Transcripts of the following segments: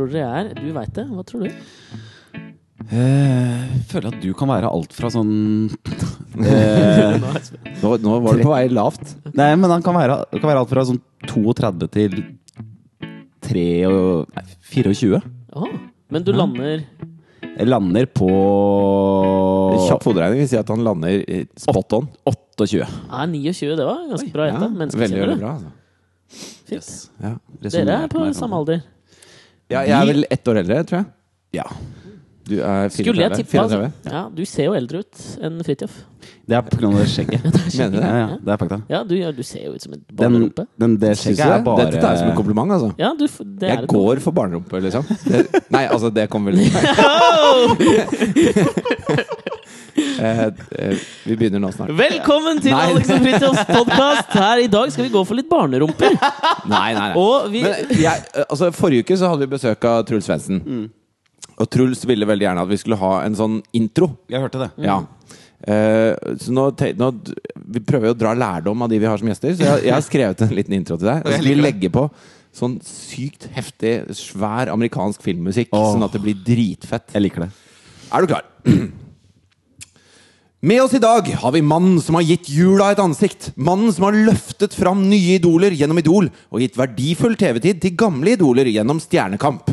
tror dere jeg er? Du veit det. Hva tror du? Eh, Jeg føler at du kan være alt fra sånn eh, Nå, nå var du på vei lavt. Nei, men han kan være, kan være alt fra sånn 32 til 3 og, nei, 24. Å, men du lander Jeg lander på Kjapp hoderegning vil si at han lander spot on. 28. Nei, 29, det var ganske bra Ja, veldig, veldig bra. Altså. Fint. Ja. Dere er på samme alder. Ja, jeg er vel ett år eldre, tror jeg. Ja. Du er 34. Skulle jeg tippa 34. altså. Ja, du ser jo eldre ut enn Fridtjof. Det er pga. det skjegget. Mener du det? Ja, ja, det er fakta. Ja, du, ja, du ser jo ut som et Den, barnerumpe. den, det skjegget er bare Dette tar jeg som en kompliment, altså. Ja, du, det er Jeg et går for barnerumpe, liksom. Det, nei, altså, det kommer vel eh, eh, Vi begynner nå snart. Velkommen til Nei. Alex og Fritjofs podkast! Her i dag skal vi gå for litt barnerumper. Nei, nei, nei. Og vi Men jeg, altså, forrige uke så hadde vi besøk av Truls Svendsen. Og Truls ville veldig gjerne at vi skulle ha en sånn intro. Jeg hørte det. Ja. Eh, så nå, te- nå Vi prøver jo å dra lærdom av de vi har som gjester, så jeg, jeg har skrevet en liten intro til deg. Og så skal vi legge på sånn sykt heftig, svær amerikansk filmmusikk, Oh. sånn at det blir dritfett. Jeg liker det. Er du klar? Med oss i dag har vi mannen som har gitt jula et ansikt. Mannen som har løftet fram nye idoler gjennom Idol og gitt verdifull TV-tid til gamle idoler gjennom Stjernekamp.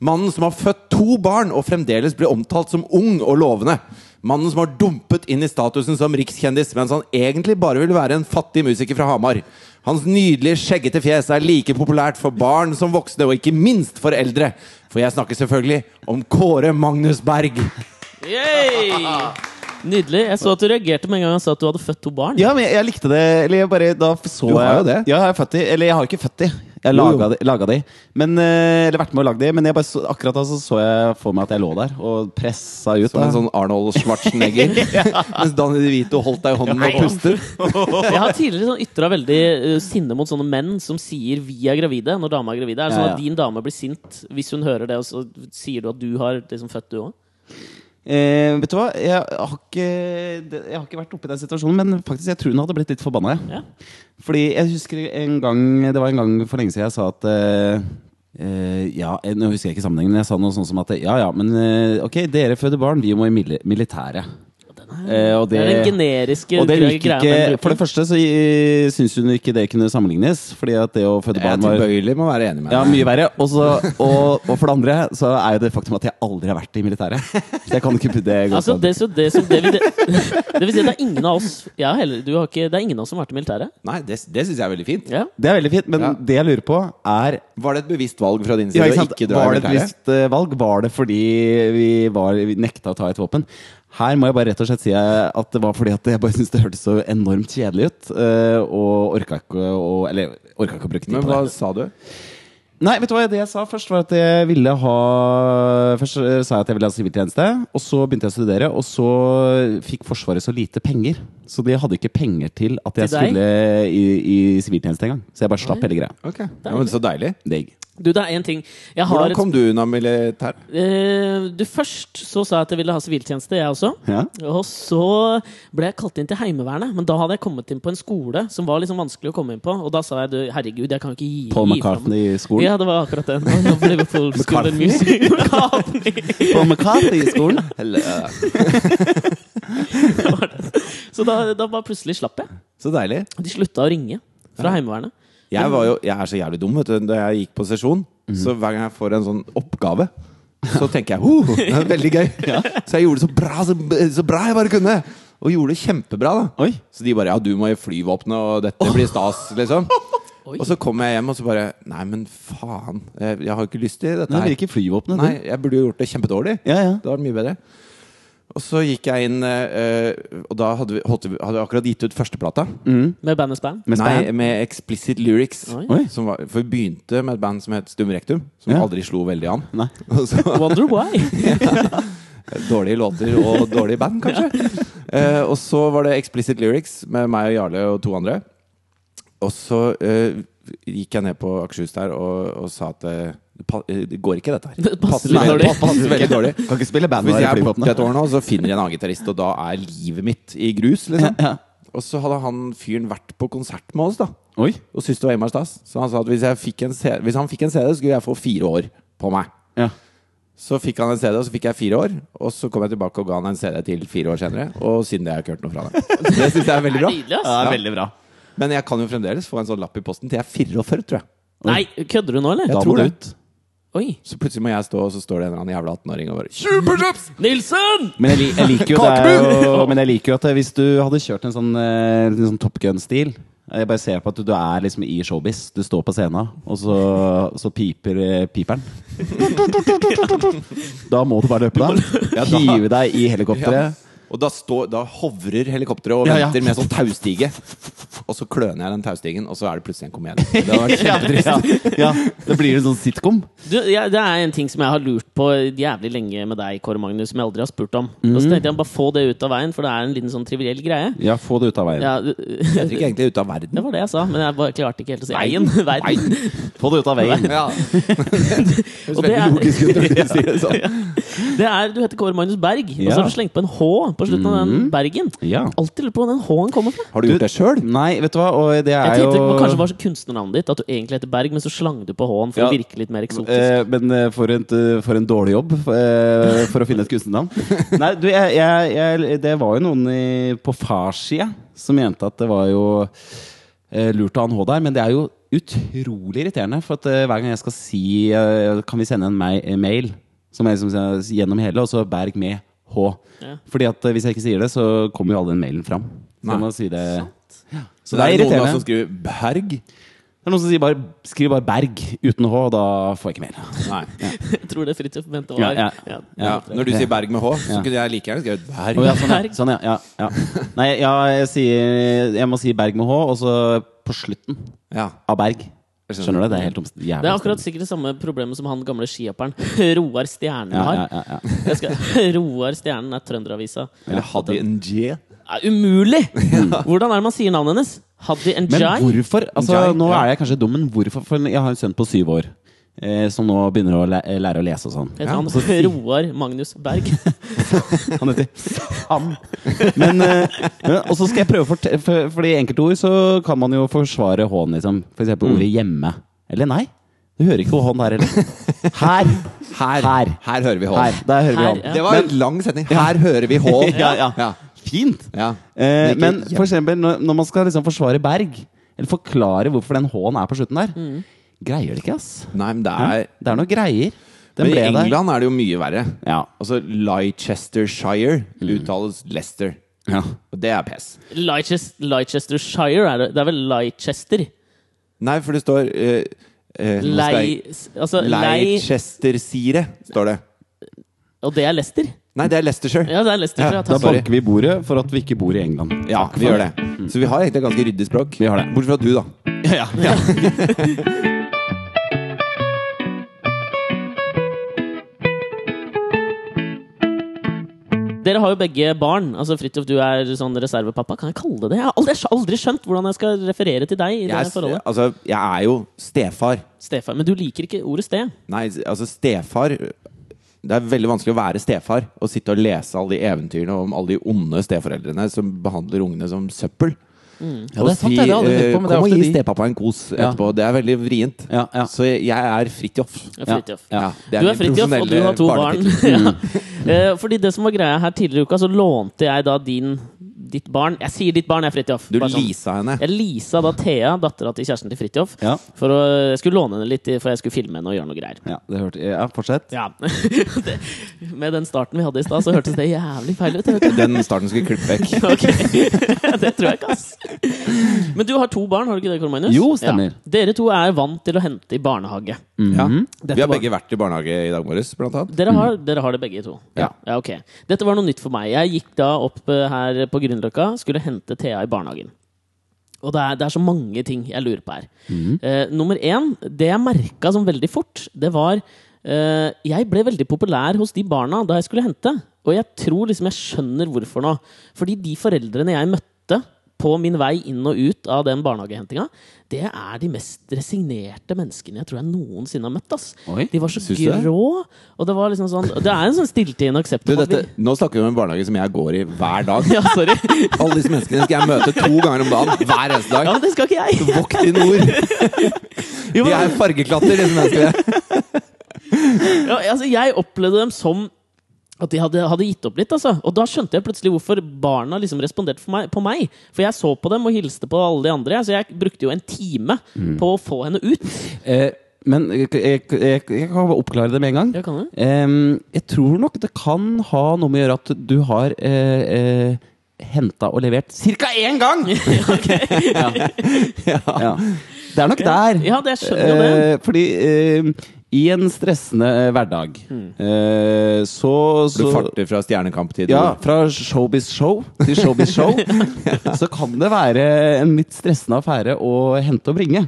Mannen som har født to barn og fremdeles blir omtalt som ung og lovende. Mannen som har dumpet inn i statusen som rikskjendis, mens han egentlig bare vil være en fattig musiker fra Hamar. Hans nydelige, skjeggete fjes er like populært for barn som voksne, og ikke minst for eldre. For jeg snakker selvfølgelig om Kåre Magnus Berg. Yay! Nydelig. Jeg så at du reagerte med en gang han sa at du hadde født to barn. Ja, men jeg, jeg likte det. Eller jeg bare Da så Du har jeg jo det. Ja, jeg har født de. Eller jeg har ikke født de. Jeg laga de, laga de. Men, eh, eller vært med å lage de. Men jeg bare så, akkurat da så, så jeg for meg at jeg lå der og pressa ut. Som da. en sånn Arnold Schwarzenegger. Mens Danny DeVito holdt deg i hånden og pustet. Jeg har tidligere sånn ytra veldig uh, sinne mot sånne menn som sier 'vi er gravide' når dama er gravide. Er det sånn Ja, ja. at din dame blir sint hvis hun hører det, og så sier du at du har liksom født, du òg? Eh, vet du hva? Jeg har, ikke, jeg har ikke vært oppe i den situasjonen, men faktisk jeg tror hun hadde blitt litt forbanna. Ja. Fordi jeg husker en gang Det var en gang for lenge siden jeg sa at eh, eh, Ja, nå husker jeg ikke sammenhengen, men jeg sa noe sånt som at Ja ja, men eh, ok, dere føder barn, vi må i mili militæret. Eh, og Det er den generiske og det greia ikke. For det første så syns hun ikke det kunne sammenlignes. Fordi at det å føde barn var tilbøyelig med å være enig med ja, mye verre. Og, så, og, og for det andre så er jo det faktum at jeg aldri har vært i militæret. Jeg kan ikke putte det godt Altså, det, så, det, som, det, vil, det, det vil si at det er ingen av oss ja, heller, du har ikke, Det er ingen av oss som har vært i militæret. Nei, det, det syns jeg er veldig fint. Ja. Det er veldig fint, men Ja. det jeg lurer på, er Var det et bevisst valg fra din ja, side ikke å ikke dra Var i det et militæret? eh, valg? Var det fordi vi, var, vi nekta å ta et våpen? Her må jeg bare rett og slett si eh, at det var fordi at jeg bare syntes det hørtes så enormt kjedelig ut. eh, Og orka ikke å Eller orka ikke å bruke tid Men hva sa du? Nei, vet du hva det jeg sa først? var at jeg ville ha Først eh, sa jeg at jeg ville ha siviltjeneste. Og så begynte jeg å studere, og så fikk Forsvaret så lite penger. Så de hadde ikke penger til at jeg Til skulle i, i siviltjeneste engang. Så jeg bare slapp hele greia. Okay. ja, men Så deilig. Digg. Du, det er én ting. Hvordan et, kom du unna militær? Uh, du Først så sa jeg at jeg ville ha siviltjeneste, jeg også. Ja. Og så ble jeg kalt inn til Heimevernet, men da hadde jeg kommet inn på en skole som var liksom vanskelig å komme inn på. Og da sa jeg du, herregud, jeg kan ikke gi, Paul McCartney-skolen. Ja, det var akkurat den. McCartney? McCartney. Paul McCartney-skolen. Så da, da bare plutselig slapp jeg. Så deilig. De slutta å ringe fra Heimevernet. Jeg, var jo, jeg er så jævlig dum. Vet du. Da jeg gikk på sesjon, så hver gang jeg får en sånn oppgave, så tenker jeg oh, det er veldig gøy. Så jeg gjorde det så bra, så, så bra jeg bare kunne. Og gjorde det kjempebra. da Oi. Så de bare ja, du må i flyvåpenet, og dette blir stas, liksom. Oi. Og så kommer jeg hjem og så bare Nei, men faen. Jeg, jeg har ikke lyst til dette her. Nei, jeg burde jo gjort det kjempedårlig. Ja, ja. Det var mye bedre. Og så gikk jeg inn, eh, og da hadde vi, holdt hadde vi akkurat gitt ut førsteplata. Med Bandets Band. Med Nei, med Explicit Lyrics. Oi. Oi. Som var, for vi begynte med et band som het Stum Rektum, som Ja. aldri slo veldig an. Nei. Så, Wonder Why. dårlige låter og dårlig band, kanskje. Eh, og så var det Explicit Lyrics med meg og Jarle og to andre. Og så eh, gikk jeg ned på Akershus der og, og sa at eh, det pa- eh, går ikke, dette her. Det passer veldig- dårlig. passer veldig dårlig. Kan ikke spille band Hvis jeg er borte et år nå, så finner jeg en annen gitarist, og da er livet mitt i grus. Liksom. Ja. Og så hadde han fyren vært på konsert med oss, da. Oi. Og syntes det var innmari stas. Så han sa at hvis, jeg fikk en CD, hvis han fikk en CD, skulle jeg få fire år. på meg. Ja. Så fikk han en CD, og så fikk jeg fire år. Og så kom jeg tilbake og ga han en CD til fire år senere. Og siden det har jeg ikke hørt noe fra dem. Det syns jeg er veldig bra. Det er Ja, Ja. veldig bra. Men jeg kan jo fremdeles få en sånn lapp i posten til jeg er 44, tror jeg. Nei, kødder du nå, eller? Jeg Da tror må du det. ut. Oi. Så plutselig må jeg stå, og så står det en eller annen jævla 18-åring og bare 20 pushups! Nilsen! Men jeg, jeg liker jo det er jo, Men jeg liker jo at eh, hvis du hadde kjørt en sånn, eh, en sånn Top Gun-stil Jeg bare ser på at du, du er liksom i showbiz. Du står på scenen, og så, så piper eh, piperen. Da må du bare løpe deg. Ja, Hive deg i helikopteret. Og da, står, da hovrer helikopteret og Ja, ja. venter med sånn taustige. Og så kløner jeg den taustigen, og så er det plutselig en komedie. Det hadde vært kjempetrist. Ja, ja. Det blir en sånn sitcom. Du, ja, det er en ting som jeg har lurt på jævlig lenge med deg, Kåre Magnus, som jeg aldri har spurt om. Og så tenkte jeg bare få det ut av veien, for det er en liten sånn triviell greie. Ja, få det ut av veien. Ja, Jeg tror ikke egentlig ut av verden. det var det jeg sa, men jeg bare klarte ikke helt å si veien. Verden. Få det ut av veien. Ja. Det Og høres det veldig er- logisk ut når du sier det sånn. Det er, Du heter Kåre Magnus Berg, og så har du slengt på en H på slutten av den Bergen. Ja. Alltid lurer på hvor den H-en kommer fra. Har du gjort det sjøl? Nei, vet du hva, og det Jeg er tenkte jo kanskje var kunstnernavnet ditt, at du egentlig heter Berg, men så slang du på H-en for Ja. å virke litt mer eksotisk. Eh, men eh, for, en, for en dårlig jobb for, for å finne et kunstnernavn. Nei, du, jeg, jeg, jeg, det var jo noen i, på farssida som mente at det var jo eh, lurt å ha en H der, men det er jo utrolig irriterende. For at eh, hver gang jeg skal si eh, Kan vi sende en mail som er liksom eh, gjennom hele, og så Berg med H. Ja. Fordi at eh, hvis jeg ikke sier det, så kommer jo alle den mailen fram. Så Nei. jeg må si det. Så det er det er noen som skriver Berg? Det er noen som sier bare, skriver bare Berg uten H, og da får jeg ikke mail. Nei. Jeg tror det Fridtjof mente Ja, var ja. Ja, når du sier Berg med H, så Ja. kunne jeg like gjerne skrevet Berg. Ja, sånn, ja. Berg. sånn, ja. ja, ja. Nei, ja, jeg, sier, jeg må si Berg med H, og så på slutten Ja. av Berg. Skjønner du? Det er helt omst- jævlig Det er akkurat sikkert det samme problemet som han gamle skihopperen Roar Stjernen har. ja, ja, ja. Roar Stjernen er Trønderavisa. Eller Hadi Njé. Er umulig! Hvordan er det man sier navnet hennes? Haddy Men Njay? hvorfor? Altså, Njay, nå er jeg kanskje dum, men hvorfor? For jeg har en sønn på syv år. Eh, som nå begynner å læ lære å lese og sånn. Heter han så- Roar Magnus Berg? Han heter Sam. Men, eh, men- og så skal jeg prøve å fortelle for, for i enkelte ord så kan man jo forsvare H-en, liksom. For eksempel ordet hjemme. Eller nei. Du hører ikke H-en der heller. Her. Her. Her. Her hører vi. Her. Her, H-en. ja. Det var en lang setning. Her hører vi H. Ja, ja. Ja. Fint! Ja. Eh, men for eksempel når, når man skal liksom forsvare Berg, eller forklare hvorfor den H-en er på slutten der, greier det ikke, ass. Nei, men det er Det er noe greier. Den Men i England der. Er det jo mye verre. Ja. Altså Leicestershire uttales Leicester. ja. Og det er pes. Leicester, Leicestershire er det. Det er vel Leicester? Nei, for det står uh, uh, Lei... Altså Leicestershire, står det. Og det er Leicester? Nei, det er Leicestershire. Ja, det er Leicestershire. Ja, Da banker vi bordet for at vi ikke bor i England. Ja, vi gjør det. Så vi har egentlig et ganske ryddig språk. Vi har det. Bortsett fra du, da. Ja, ja. Dere har jo begge barn. Altså Fridtjof, du er sånn reservepappa. Kan jeg kalle det det? Jeg har aldri, aldri skjønt hvordan jeg skal referere til deg i det Jeg, forholdet. altså, jeg er jo stefar. Stefar. Men du liker ikke ordet sted. Nei, altså stefar Det er veldig vanskelig å være stefar og sitte og lese alle de eventyrene om alle de onde steforeldrene som behandler ungene som søppel. Ja, det er sant, på, er Kom og gi stepappa en kos Ja. etterpå. Det er veldig vrient. Ja, ja. Så jeg er Fridtjof. Ja, Fridtjof. Ja. Du er Fridtjof, og du har to barn. Eh, Fordi det som var greia her tidligere i uka, så lånte jeg da din ditt barn Jeg sier ditt barn, jeg, Fridtjof. Du sånn. leasa henne. Jeg leasa da Thea, dattera til kjæresten til Fridtjof, Ja. for å, jeg skulle låne henne litt, for jeg skulle filme henne og gjøre noe greier. Ja, det hørte, ja, fortsett. Ja. det, med den starten vi hadde i stad, så hørtes det jævlig feil ut. Den starten skulle klippe vekk. Ok, Det tror jeg ikke, ass. Men du har to barn, har du ikke det, Kåre Magnus? Jo, stemmer. Ja. Dere to er vant til å hente i barnehage. Ja. Dette Vi har begge vært i barnehage i dag morges, blant annet. Dere har, dere har det begge to? Ja. ok. Dette var noe nytt for meg. Jeg gikk da opp eh, her på Grünerløkka, skulle hente Thea i barnehagen. Og det er, det er så mange ting jeg lurer på her. Eh, nummer én, det jeg merka som veldig fort, det var uh, Jeg ble veldig populær hos de barna da jeg skulle hente. Og jeg tror liksom jeg skjønner hvorfor nå. Fordi de foreldrene jeg møtte på min vei inn og ut av den barnehagehentinga, det er de mest resignerte menneskene jeg tror jeg noensinne har møtt. ass. Oi, de var så grå. Og det var liksom sånn Det er en sånn stilltiende aksept. Du, dette, nå snakker vi om en barnehage som jeg går i hver dag. Ja, sorry. Alle disse menneskene skal jeg møte to ganger om dagen. Hver eneste Ja, dag. men det skal ikke jeg. Vokt i nord. De er fargeklatter, disse menneskene. Ja, altså, jeg opplevde dem som at de hadde, hadde gitt opp litt. Altså. Og da skjønte jeg plutselig hvorfor barna liksom responderte meg, på meg. For jeg så på dem og hilste på alle de andre. Så jeg brukte jo en time på å få henne ut. Eh, men jeg, jeg, jeg, jeg kan oppklare det med en gang. Jeg, kan det. Eh, jeg tror nok det kan ha noe med å gjøre at du har eh, eh, henta og levert ca. én gang! ja. Det er nok der. Ja, det skjønner jo det. Eh, fordi eh, i en stressende eh, hverdag Mm. eh, så, Du farter fra Stjernekamp til ja, fra showbiz show til showbiz show, så kan det være en litt stressende affære å hente og bringe.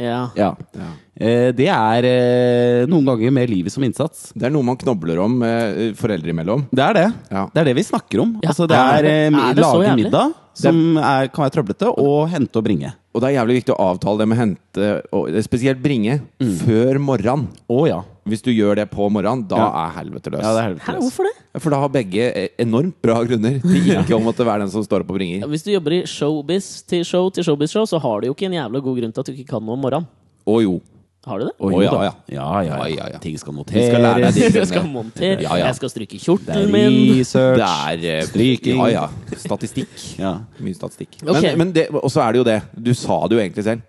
Ja. Ja. Ja. Eh, det er eh, noen ganger med livet som innsats. Det er noe man knobler om eh, foreldre imellom. Det er det. Ja. Det er det vi snakker om. Ja, altså, det er er, det- eh, er det lage middag som er, kan være trøblete, og hente og bringe. Og det er jævlig viktig å avtale det med hente, og spesielt bringe, før morgenen. Å ja. Hvis du gjør det på morgenen, da Ja. er helvete løs. ja. Det er helvete. hvorfor det? For da har begge e- enormt bra grunner til ikke å måtte være den som står opp og Ja, bringer. Hvis du jobber i showbiz til show til showbiz show, så har du jo ikke en jævla god grunn til at du ikke kan noe om morgenen. Å jo. Har du det? Å, ja, ja. Ja, ja, Ja, ja. ja, ja. Ting skal monteres. skal lære deg noteres. Jeg skal montere, Ja, ja. jeg skal stryke Det er research. Det er eh, Stryking. Ja, ja. Statistikk. Ja. Mye statistikk. Okay. Men, men og så er det jo det. Du sa det jo egentlig selv.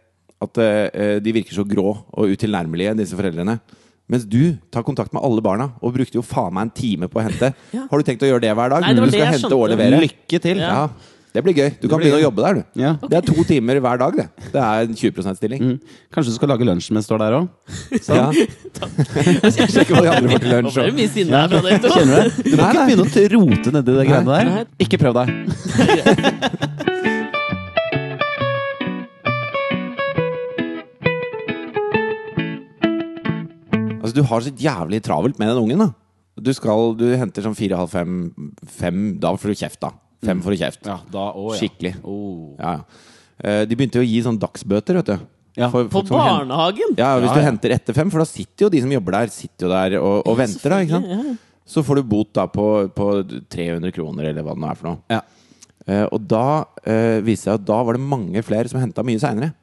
At uh, de virker så grå og utilnærmelige, disse foreldrene. Mens du tar kontakt med alle barna og brukte jo faen meg en time på å hente. Ja. Har du tenkt å gjøre det hver dag? Nei, det du skal hente skjønte. og levere. Lykke til. Ja. Ja, det blir gøy. Du kan begynne å jobbe der, du. Ja. Det er to timer hver dag, det. Det er en 20 %-stilling. Mm. Kanskje du skal lage lunsjen mens du står der òg? Ja. Jeg sjekker hva de andre får til lunsj. det mye sinne her fra dere to. Du må ikke begynne å rote nedi det greiene der. Ikke prøv deg. du har så jævlig travelt med den ungen, da. Du, skal, du henter sånn fire, halv fem, fem Da får du kjeft, da. Fem får du kjeft. Ja, da òg, Skikkelig. Oh. Ja, ja. Eh, De begynte jo å gi sånn dagsbøter, vet du. Ja. For På barnehagen! Ja, hvis Ja, du henter etter fem, for da sitter jo de som jobber der, sitter jo der og, og venter, da. ikke sant? Ja, ja. Så får du bot da på, på 300 kroner, eller hva det nå er for noe. Ja. Eh, og da uh, viste det seg at da var det mange flere som henta mye seinere.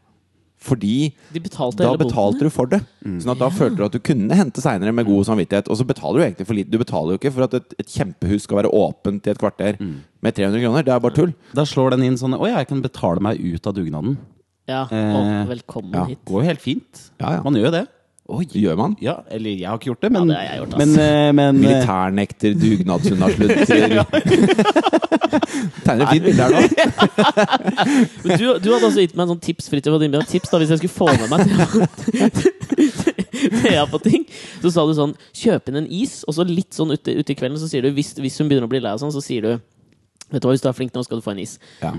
Fordi De betalte da hele boten. betalte du for det. Sånn at da følte du at du kunne hente seinere med god samvittighet. Og så betaler du egentlig for lite. Du betaler jo ikke for at et, et kjempehus skal være åpent i et kvarter med 300 kroner. Det er bare tull. Da slår den inn sånn Å ja, jeg kan betale meg ut av dugnaden. Ja. Eh, Å, velkommen ja. hit. Går jo helt fint. Ja, ja. Man gjør jo det. Oi, gjør man? Ja, eller jeg har ikke gjort det, men det har jeg gjort. Men, eh, men eh, Militærnekter, dugnadsunnaslunter Tegner et fint bilde her nå. Men du, du hadde også gitt meg en sånn tips Fritjof, tips da, hvis jeg skulle få med meg Thea på ting. Så sa du sånn Kjøp inn en is, og så litt sånn ute, ute i kvelden så sier du hvis, hvis hun begynner å bli lei, av sånn, så sier du Vet du hva, hvis du er flink nå, skal du få en is. Ja.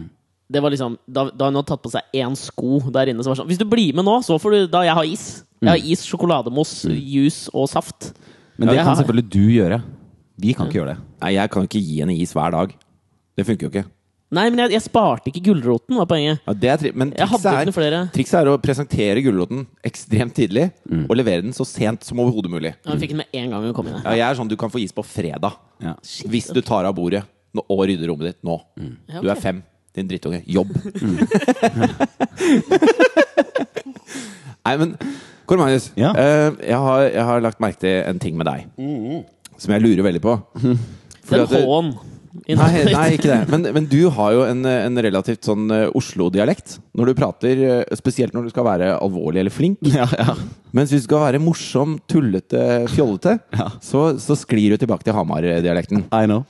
Det var liksom, Da, da hun hadde tatt på seg én sko der inne, så var det sånn Hvis du blir med nå, så får du Da jeg har is. Jeg har is, sjokolademos, juice og saft. men det kan selvfølgelig du gjøre. Vi kan ikke gjøre det. Nei, jeg kan ikke gi henne is hver dag. Det funker jo ikke. Nei, men jeg, jeg sparte ikke gulroten, var poenget. Ja, det er tri Men Jeg trikset er, trikset er å presentere gulroten ekstremt tidlig og levere den så sent som overhodet mulig. Ja, Hun fikk den med en gang hun kom inn her. Ja, jeg er sånn du kan få is på fredag. Ja. Hvis du tar av bordet og rydder rommet ditt nå. Ja, Du er fem. Din drittunge. Jobb. Nei, men Kåre Magnus. Ja. eh, jeg, har, jeg har lagt merke til en ting med deg som jeg lurer veldig på. Fordi Den H-en. i Nei, nei, ikke det. Men, men du har jo en, en relativt sånn eh, Oslo-dialekt når du prater. eh, Spesielt når du skal være alvorlig eller flink. Ja, ja. Mens hvis du skal være morsom, tullete, fjollete, Ja. så, så sklir du tilbake til Hamar-dialekten. I know.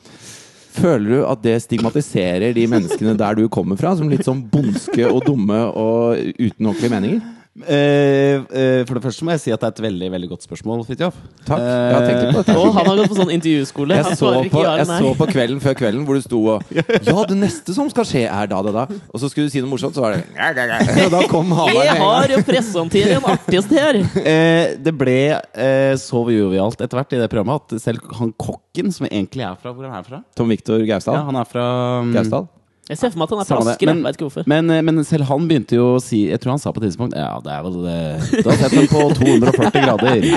Føler du at det stigmatiserer de menneskene der du kommer fra, som litt sånn bondske og dumme og uten ordentlige meninger? Eh, eh, for det første må jeg si at det er et veldig veldig godt spørsmål, Fridtjof. Takk. Jeg har tenkt på det Og han har gått på sånn intervjuskole. Jeg så, på, jeg så på kvelden før kvelden hvor du sto og Ja, det neste som skal skje, er da, da, da. Og så skulle du si noe morsomt, så var det Og da kom Hamar med Jeg en gang. har jo presenterer en artigste her! Eh, det ble eh, så jovialt etter hvert i det programmet at selv han kokken, som egentlig er fra Hvor er han fra? Tom Viktor Gausdal. Ja, han er fra um, Gausdal. Jeg ser for meg at han er jeg Men- Vet ikke hvorfor. Men, eh, men selv han begynte jo å si Jeg tror han sa på et tidspunkt Ja, det er vel det. Du har sett den på 240 grader.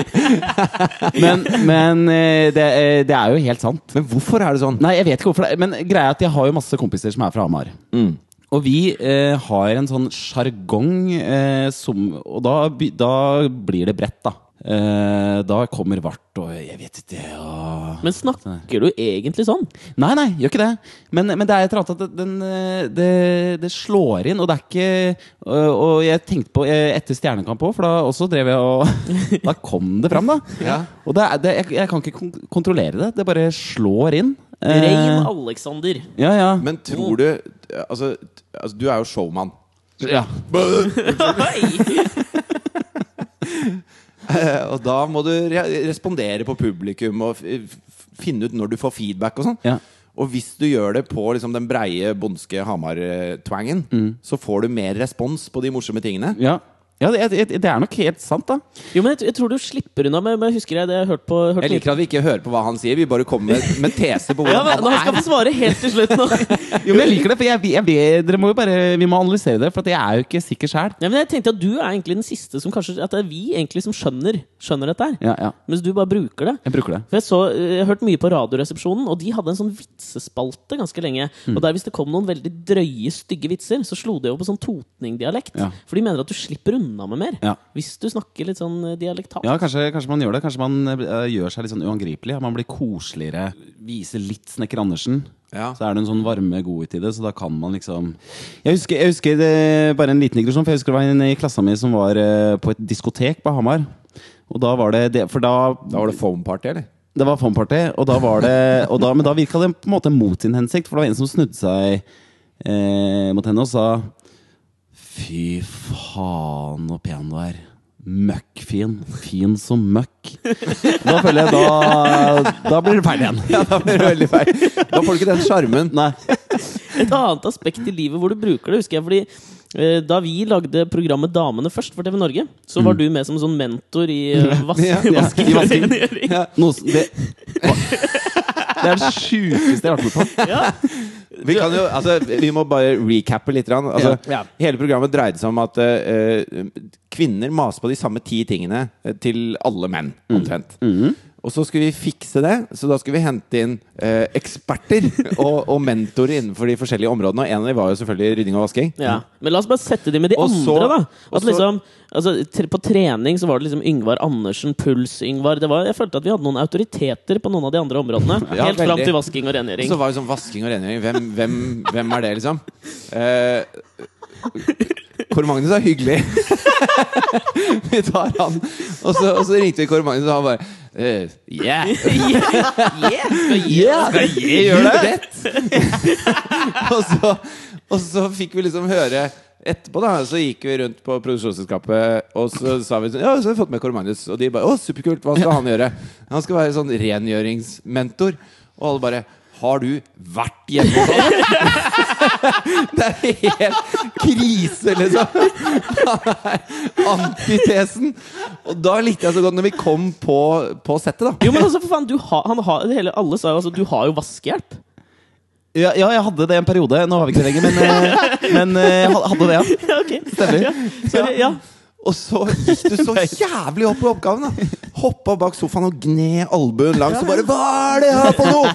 Men, men eh, det, eh, det er jo helt sant. Men hvorfor er det sånn? Nei, jeg vet ikke hvorfor det Men greia er at jeg har jo masse kompiser som er fra Hamar. Mm. Og vi eh, har en sånn sjargong eh, som Og da, da blir det bredt, da. Eh, da kommer vart og jeg vet ikke og... Men snakker du egentlig sånn? Nei, nei, gjør ikke det. Men, men det er et eller annet at den, eh, det, det slår inn, og det er ikke Og, og jeg tenkte på eh, etter Stjernekamp òg, for da også drev jeg og Da kom det fram, da. Ja. Og det er, det, jeg, jeg kan ikke kontrollere det. Det bare slår inn. Eh, Rein Alexander. Ja, ja. Men tror du Altså, altså du er jo showman. ja. Oi! Eh, Og da må du re respondere på publikum og finne ut når du får feedback og sånn. Ja. Og hvis du gjør det på liksom, den breie, bondske Hamar-twangen, så får du mer respons på de morsomme tingene. ja. Ja det, det, det er nok helt sant, da. Jo, men jeg, jeg tror du slipper unna med, med Husker jeg det jeg hørt på hørt Jeg liker at vi ikke hører på hva han sier, vi bare kommer med, med tese på ja, hvordan men, Han skal han få svare helt til slutt nå. Jo, men jeg liker det, for jeg, jeg, vet- dere må jo bare Vi må analysere det, for at jeg er jo ikke sikker sjæl. Ja, men jeg tenkte at du er egentlig den siste som kanskje At det er vi egentlig som skjønner, skjønner dette her. Ja, ja. Mens du bare bruker det. Jeg bruker det. For jeg, så, jeg har hørt mye på Radioresepsjonen, og de hadde en sånn vitsespalte ganske lenge. Mm. Og der hvis det kom noen veldig drøye, stygge vitser, så slo de over på sånn totningdialekt. Ja. For de mener at du slipper unna med mer. Ja. Hvis du snakker litt sånn eh, dialektalt. Ja, kanskje, kanskje man gjør det. Kanskje man eh, gjør seg litt sånn uangripelig. Man blir koseligere. Viser litt Snekker Andersen. Ja. Så er det en sånn varme godhet i det, så da kan man liksom Jeg husker, jeg husker det, bare en liten digresjon, for jeg husker det var en i klassa mi som var eh, på et diskotek på Hamar. Og da var det, det For da Da var det foam party, eller? Det var foam party, og da var det og da, Men da virka det på en måte mot sin hensikt, for det var en som snudde seg eh, mot henne og sa Fy faen, så pen du er. Møkkfin. Fin som møkk. Da føler jeg da Da blir det feil igjen. Ja, da blir det veldig feil. Da får du ikke den sjarmen. Nei. Et annet aspekt i livet hvor du bruker det, husker jeg. fordi eh, da vi lagde programmet Damene først for TV Norge, så var du med som sånn mentor i eh, vas Ja, ja, vasking i og vasking. rengjøring. Ja. Noe, som- det, det er det sjukeste jeg har vært med på. Ja. Vi, kan jo, altså, vi må bare recappe litt. Altså, Ja. Hele programmet dreide seg om at uh, kvinner maser på de samme ti tingene eh, til alle menn, omtrent. Og så skulle vi fikse det, så da skulle vi hente inn eh, eksperter og, og mentorer innenfor de forskjellige områdene. Og en av dem var jo selvfølgelig rydding og vasking. Ja. Men la oss bare sette de med de Og andre, da. At så- liksom, altså, på trening så var det liksom Yngvar Andersen, Puls-Yngvar. Jeg følte at vi hadde noen autoriteter på noen av de andre områdene. Ja, helt fram til vasking og rengjøring. Så var det sånn vasking og rengjøring. Hvem, hvem, hvem er det, liksom? Eh, Kåre Magnus er hyggelig. vi tar han. Og så, og så ringte vi Kåre Magnus, og han bare eh, Yeah! yeah, skal gi Yeah, skal gi- gjør det! og, så, og så fikk vi liksom høre Etterpå da, så gikk vi rundt på produksjonsselskapet, og så sa vi sånn Ja, så har vi fått med Kåre. Og de bare Å, superkult, hva skal han gjøre? Han skal være sånn rengjøringsmentor. Og alle bare Har du vært hjemme hos ham? Det er helt krise, liksom. Han er antitesen. Og da likte jeg så godt når vi kom på, på settet, da. Jo, men altså, for faen, du har, han har, det hele, alle sa jo altså, du har jo vaskehjelp. Ja, ja, jeg hadde det en periode. Nå har vi ikke det lenger, men, eh, men eh, jeg hadde det, ja. Ja, okay. Stemmer. Ja, sorry, ja. Og så gikk du så jævlig opp i oppgaven. da Hoppa bak sofaen og gned albuen langs og bare 'Hva er det her for noe?!'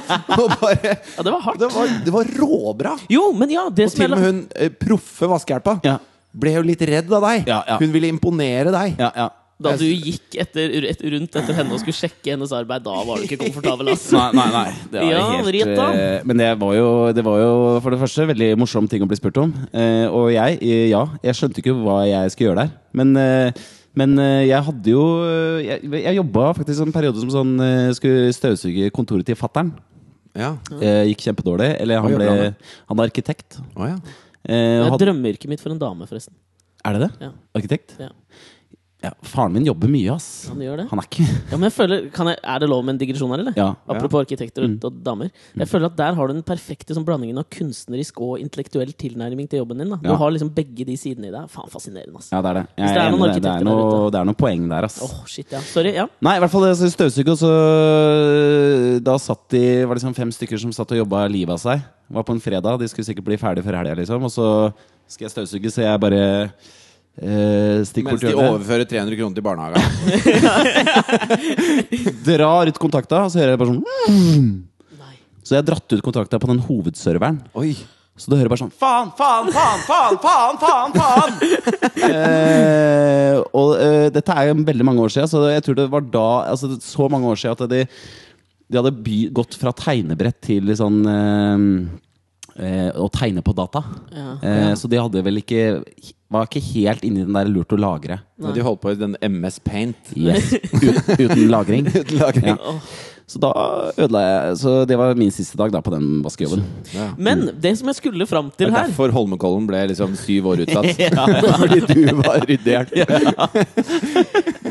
Bare, ja, det var hardt. det, var, det var råbra. Jo, men ja, det Og til og med hun eh, proffe vaskehjelpa Ja. ble jo litt redd av deg. Ja, ja. Hun ville imponere deg. Ja, ja. Da du gikk etter, et, rundt etter henne og skulle sjekke hennes arbeid, da var du ikke komfortabel, altså. Nei, nei, nei. Det var Ja, helt, eh, men det var, jo, det var jo for det første veldig morsom ting å bli spurt om. Eh, og jeg, eh, ja, jeg skjønte ikke hva jeg skulle gjøre der. Men, men jeg hadde jo Jeg, jeg jobba faktisk en periode som sånn skulle støvsuge kontoret til fattern. Ja. Gikk kjempedårlig. Eller han ble han er arkitekt. Å, ja. Eh, Det er drømmeyrket mitt for en dame, forresten. er det det? Ja. Arkitekt? Ja. Ja, faren min jobber mye, ass. Han gjør det. Han er ikke Ja, men jeg føler, kan jeg, Er det lov med en digresjon her, eller? Ja. Apropos arkitekter og, og damer. Jeg føler at Der har du den perfekte sånn, blandingen av kunstnerisk og intellektuell tilnærming til jobben din. Da. Du Ja. har liksom begge de sidene i deg. Faen, fascinerende. ass. Ja, det er det. Jeg det er noen det. er der noe, ute. det er noe poeng der, ass. Åh, shit, ja. Sorry. ja Nei, i hvert fall støvsuget, og så Da satt de, var det sånn fem stykker som satt og jobba livet av seg. Det var på en fredag, de skulle sikkert bli ferdig før helga, liksom. Og så skal jeg støvsuge, så jeg bare eh, Mens de overfører 300 kroner til barnehagen. Drar ut kontakta, og så hører jeg bare sånn Nei. Så jeg har dratt ut kontakta på den hovedserveren. Oi. Så du hører bare sånn Faen, faen, faen, faen, faen, faen! faen eh, Og eh, dette er jo veldig mange år siden, så jeg tror det var da Altså så mange år siden at de, de hadde by, gått fra tegnebrett til sånn eh, å tegne på data. Ja. Eh, så de hadde vel ikke Var ikke helt inni den der lurt å lagre. Nei. de holdt på i den MS Paint. Yes. Uten lagring. Lagring. Ja. Så da ødela jeg Så det var min siste dag da på den vaskejobben. Ja. Men det som jeg skulle fram Det til er her derfor Holmenkollen ble liksom syv år utsatt. Ja, Fordi du var ryddert.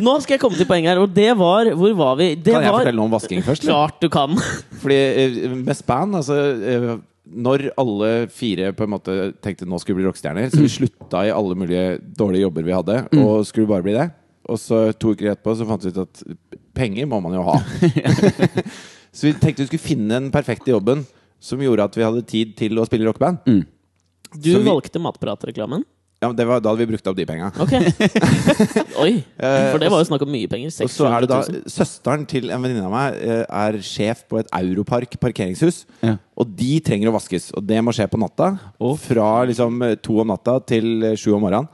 Nå skal jeg komme til poenget her, og det var Hvor var vi? Det Kan jeg var fortelle noe om vasking først? Klart du kan. Fordi eh, med span, altså eh, Når alle fire på en måte tenkte nå skulle vi bli rockestjerner, så vi slutta i alle mulige dårlige jobber vi hadde, og skulle bare bli det. Og så to uker etterpå så fant vi ut at penger må man jo ha. så vi tenkte vi skulle finne den perfekte jobben som gjorde at vi hadde tid til å spille rockeband. Mm. Du vi- valgte Matprat-reklamen? Ja, men det var, da hadde vi brukt opp de penga. Okay. Oi. For det var jo snakk om mye penger. Og så er det da Søsteren til en venninne av meg eh, er sjef på et Europark parkeringshus. Ja. Og de trenger å vaskes, og det må skje på natta. Fra liksom eh, to om natta til eh, sju om morgenen.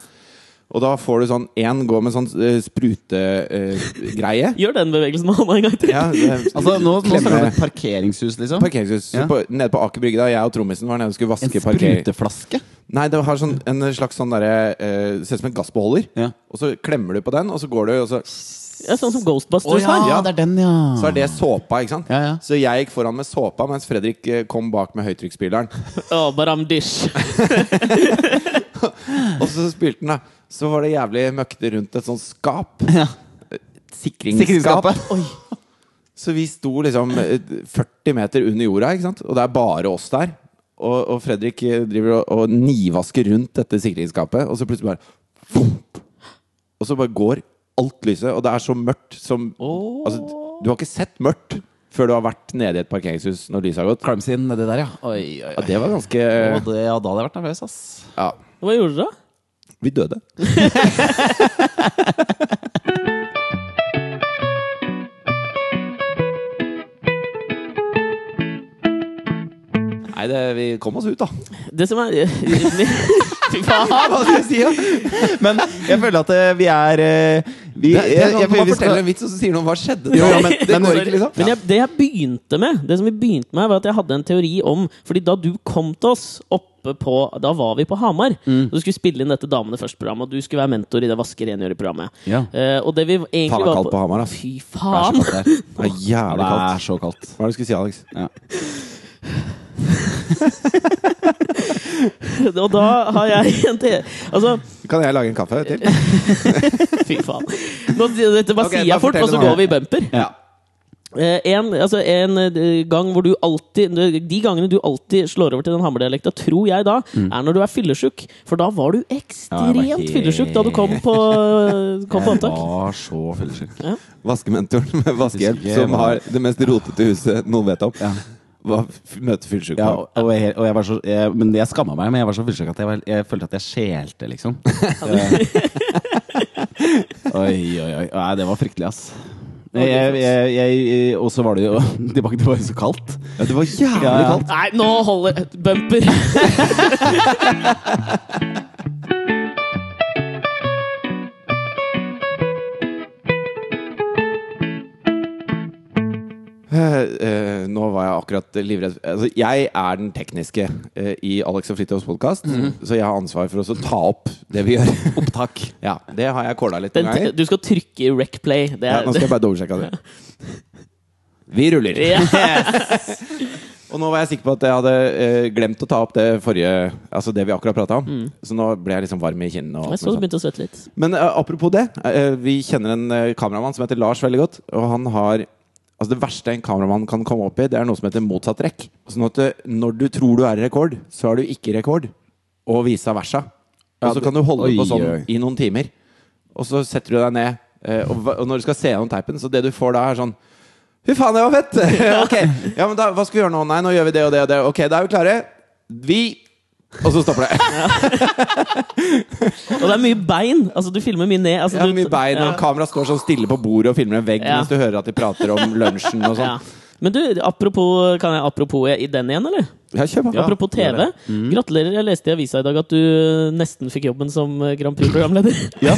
Og da får du sånn Én gå med sånn uh, sprutegreie. Gjør den bevegelsen med hånda en gang til. ja, det- Altså, nå, nå snakker vi om et parkeringshus, liksom? Parkeringshus. Ja. På, nede på Aker Brygge, da jeg og trommisen var nede og skulle En vaske parkering... spruteflaske? Nei, det har sånn, en slags sånn derre uh, Ser ut som en gassbeholder. Ja. Og så klemmer du på den, og så går du, og så, Ja, sånn som Ghostbusters Å har. ja, det er den, ja. så er det såpa, ikke sant? Ja, ja. Så jeg gikk foran med såpa, mens Fredrik eh, kom bak med høytrykksspyleren. Oh, but I'm. Og så spilte han, da. Så var det jævlig møkkete rundt et sånt skap. Ja. Sikringsskap. Sikringsskapet. Så vi sto liksom eh, 40 meter under jorda, ikke sant? og det er bare oss der. Og, og Fredrik driver og, og nivasker rundt dette sikringsskapet, og så plutselig bare! Og så bare går alt lyset, og det er så mørkt som oh. altså, Du har ikke sett mørkt før du har vært nede i et parkeringshus når lyset har gått. Crime scene nedi der, ja. Oi, oi, Ja, det var ganske Å, det, ja, da hadde jeg vært nervøs, ass. Ja, Hva gjorde dere da? vi døde. Nei, det, vi kom oss ut, da. Det som er Fy faen! Hva skal jeg si, da? Men jeg føler at eh, vi er eh, vi, Det, det, jeg- jeg- man forteller en vits, og så sier noen 'hva skjedde'? Jo, ja, men- det men- går ikke, liksom. Men jeg, det jeg begynte med, Det som vi begynte med var at jeg hadde en teori om Fordi da du kom til oss oppe på Da var vi på Hamar. Mm. Og du skulle spille inn dette Damene først-programmet, og du skulle være mentor i det Vaske rengjøre-programmet. Ja. Uh, og det vi egentlig Faen, det er var kaldt på Hamar, da. Fy Det er så kaldt. Det er Ja, det er så kaldt. Hva er det du skulle si, Alex? Ja. Og da har jeg en te... Altså, Kan jeg lage en kaffe til? fy faen. Nå, dette bare okay, sier jeg fort, og så går vi i bumper. Ja. Eh, en, altså en eh, gang hvor du alltid De gangene du alltid slår over til den hammerdialekta, tror jeg da, er når du er fyllesjuk. For da var du ekstremt Ja, helt- fyllesyk da du kom på, kom på Jeg var så fyllesjuk. Ja. Vaskementoren med vaskehjelp, som har det mest rotete huset noen vet om. Ja. Hva f- fyllesyk Ja, og, og, jeg, og jeg så jeg, Men jeg skamma meg, men jeg var så fyllesyk at jeg, var, jeg følte at jeg skjelte, liksom. oi, oi, oi. Nei, det var fryktelig, ass. Og så var det jo tilbake, Det var jo så kaldt. Ja, det var jævlig Ja, ja. kaldt. Nei, nå holder Bumper! Eh, nå var jeg akkurat livredd altså, Jeg er den tekniske uh, i Alex og Fridtjofs podkast, Mhm. så jeg har ansvar for å ta opp det vi gjør. Opptak. ja, Det har jeg kåla litt Den, noen ganger. du skal trykke i rec play. Det Ja, er, nå skal jeg bare dobbeltsjekke det. Vi ruller. Yes. Og nå var jeg sikker på at jeg hadde uh, glemt å ta opp det forrige Altså det vi akkurat prata om. Mm. Så nå ble jeg liksom varm i kinnene. Og Jeg så du begynte å svette litt. Men apropos det. vi kjenner en kameramann som heter Lars veldig godt. Og han har Altså Det verste en kameramann kan komme opp i, det er noe som heter motsatt trekk. Sånn at eh, når du tror du er i rekord, så er du ikke i rekord. Og vice versa. Og så kan du holde på sånn i noen timer. Og så setter du deg ned. eh, og når du skal se gjennom teipen, så det du får da, er sånn Fy faen, det var fett! ok, ja, men da, Hva skal vi gjøre nå? Nei, nå gjør vi det og det og det. Ok, da er vi klare. Vi Og så stopper det. Og det er mye bein. Altså, du filmer mye ned. Altså, Ja, du- mye bein, Ja. og kameraet står sånn stille på bordet og filmer en vegg Ja. mens du hører at de prater om lunsjen og sånn. Ja. Men du, apropos, kan jeg apropos i den igjen, eller? Ja, kjør på. Apropos TV. Gratulerer. Jeg leste i avisa i dag at du eh, nesten fikk jobben som eh, Grand Prix-programleder. Ja.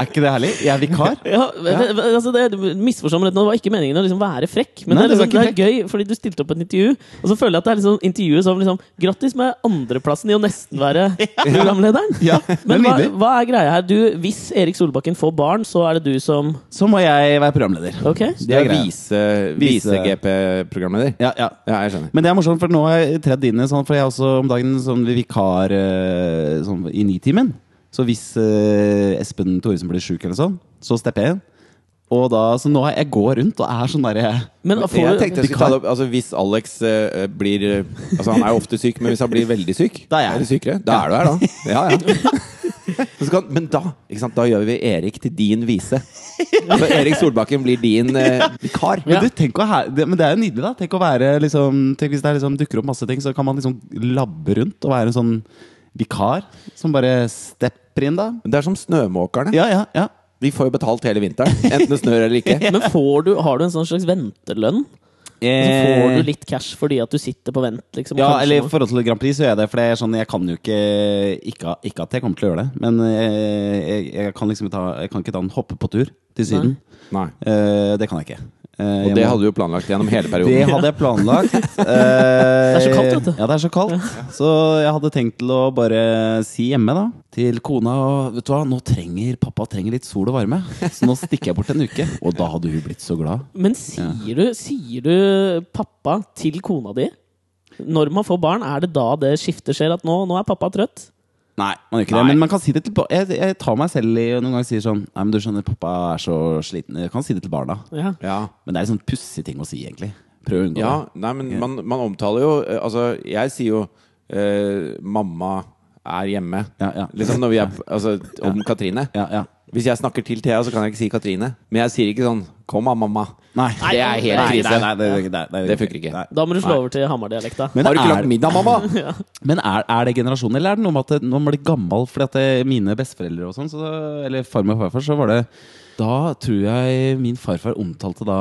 Er ikke det herlig? Jeg er vikar. Ja, men, altså det, Misforstå meg rett nå, det var ikke meningen å liksom være frekk. Men Nei, det, er liksom, det det, er gøy, fordi du stilte opp et intervju, og så føler jeg at det er liksom intervjuet som liksom Grattis med andreplassen i å nesten være programlederen. Ja, Men hva, hva er greia her? Du, hvis Erik Solbakken får barn, så er det du som Så må jeg være programleder. Okay. Det er greia. vise- Vise- vise-GP-programleder. Ja, ja. Ja, jeg skjønner. Men det er morsomt, for nå har jeg tredd inn i sånn, for jeg er også om dagen sånn vikar eh, sånn, i Nitimen. Så hvis eh, Espen Thoresen blir sjuk eller sånn, så stepper jeg inn. Og da, så nå er jeg går rundt og er sånn derre Men Jeg får, tenkte jeg skulle ta det opp altså, Hvis Alex eh, blir eh, Altså Han er jo ofte syk, men hvis han blir veldig syk Da er jeg. Eller sykere, da er du her, da. Ja, ja. Så skal, men da ikke sant, Da gjør vi Erik til din vise. Så Erik Solbakken blir din eh, vikar. Men, du, tenk å ha, det, men det er jo nydelig, da. Tenk å være liksom Tenk hvis det er liksom, dukker opp masse ting, så kan man liksom labbe rundt og være en sånn vikar som bare stepper inn, da. Det er som snømåkerne. Ja, ja, ja. De får jo betalt hele vinteren, enten det snør eller ikke. men får du, har du en sånn slags ventelønn? Altså, får du litt cash fordi at du sitter på vent? Liksom, Eh. Ja, kanskje eller i forhold til Grand Prix så gjør jeg det. For det er sånn, jeg kan jo ikke Ikke, ikke at jeg kommer til å gjøre det, men jeg, jeg, jeg kan liksom ta, jeg kan ikke ta en hoppe på tur til Syden. Nei. Eh, det kan jeg ikke. Eh, Og det hadde du jo planlagt gjennom hele perioden? det hadde jeg planlagt. det er så kaldt, vet du. Ja, det er så kaldt. Så jeg hadde tenkt til å bare si hjemme, da, til kona og Vet du hva, nå trenger pappa trenger litt sol og varme, så nå stikker jeg bort en uke. Og da hadde hun blitt så glad. Men sier, du, sier du pappa til kona di? Når man får barn, er det da det skiftet skjer? At nå, nå er pappa trøtt? Nei, man gjør ikke det. Men man kan si det til jeg, jeg tar meg selv i og noen ganger sier sånn Nei, men du skjønner, pappa er så sliten. Jeg kan si det til barna. Ja. Ja. Men det er en sånn pussig ting å si, egentlig. Prøv å unngå Ja, det. nei, men man, man omtaler jo eh, Altså, jeg sier jo eh, 'mamma er hjemme'. Ja, ja. Liksom når vi er Altså, om Katrine. Ja, ja. Hvis jeg snakker til Thea, så kan jeg ikke si Katrine. Men jeg sier ikke sånn 'kom da, mamma'. Nei. Det er helt Nei, krise. Nei, nei, det, det, det, Det funker ikke. Nei. Da må du slå over til Hamar-dialekta. Men Har du ikke er- lagt middag, mamma? Men er, er det generasjonen, eller er det noe med at det, når man blir gammel Fordi at det, mine besteforeldre og sånn, så, eller farmor og farfar, så var det Da tror jeg min farfar omtalte da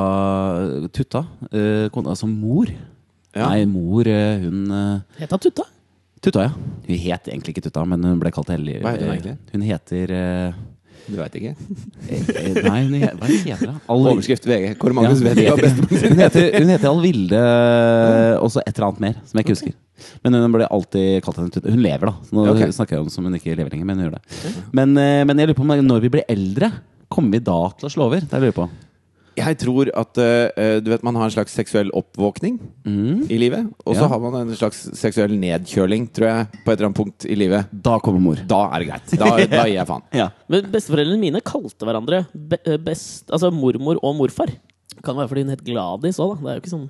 Tutta, eh, kona, som mor. Ja. Nei, mor, eh, hun eh, Het hun Tutta? Tutta, ja. Hun het egentlig ikke Tutta, men hun ble kalt hellig. Hva heter hun egentlig? Hun heter eh, Du veit ikke? eh, Nei, hun he, hva heter hun? Overskrift VG. Kåre Magnus Ja. vet ikke Hun heter, hun heter Alvilde og så et eller annet mer, som jeg ikke husker. Men hun ble alltid kalt henne. Hun lever, da. Nå okay. snakker jeg om som hun ikke lever lenger, men hun gjør det. Men, eh, men jeg lurer på om når vi blir eldre, kommer vi da til å slå over? Det lurer jeg på. Jeg tror at uh, du vet, man har en slags seksuell oppvåkning i livet. Og så Ja. har man en slags seksuell nedkjøling, tror jeg, på et eller annet punkt i livet. Da kommer mor. Da er det greit. Da, da gir jeg faen. Ja. Men Besteforeldrene mine kalte hverandre be eh, best, altså mormor og morfar. Kan være fordi hun het Gladis òg, da. Det er jo ikke sånn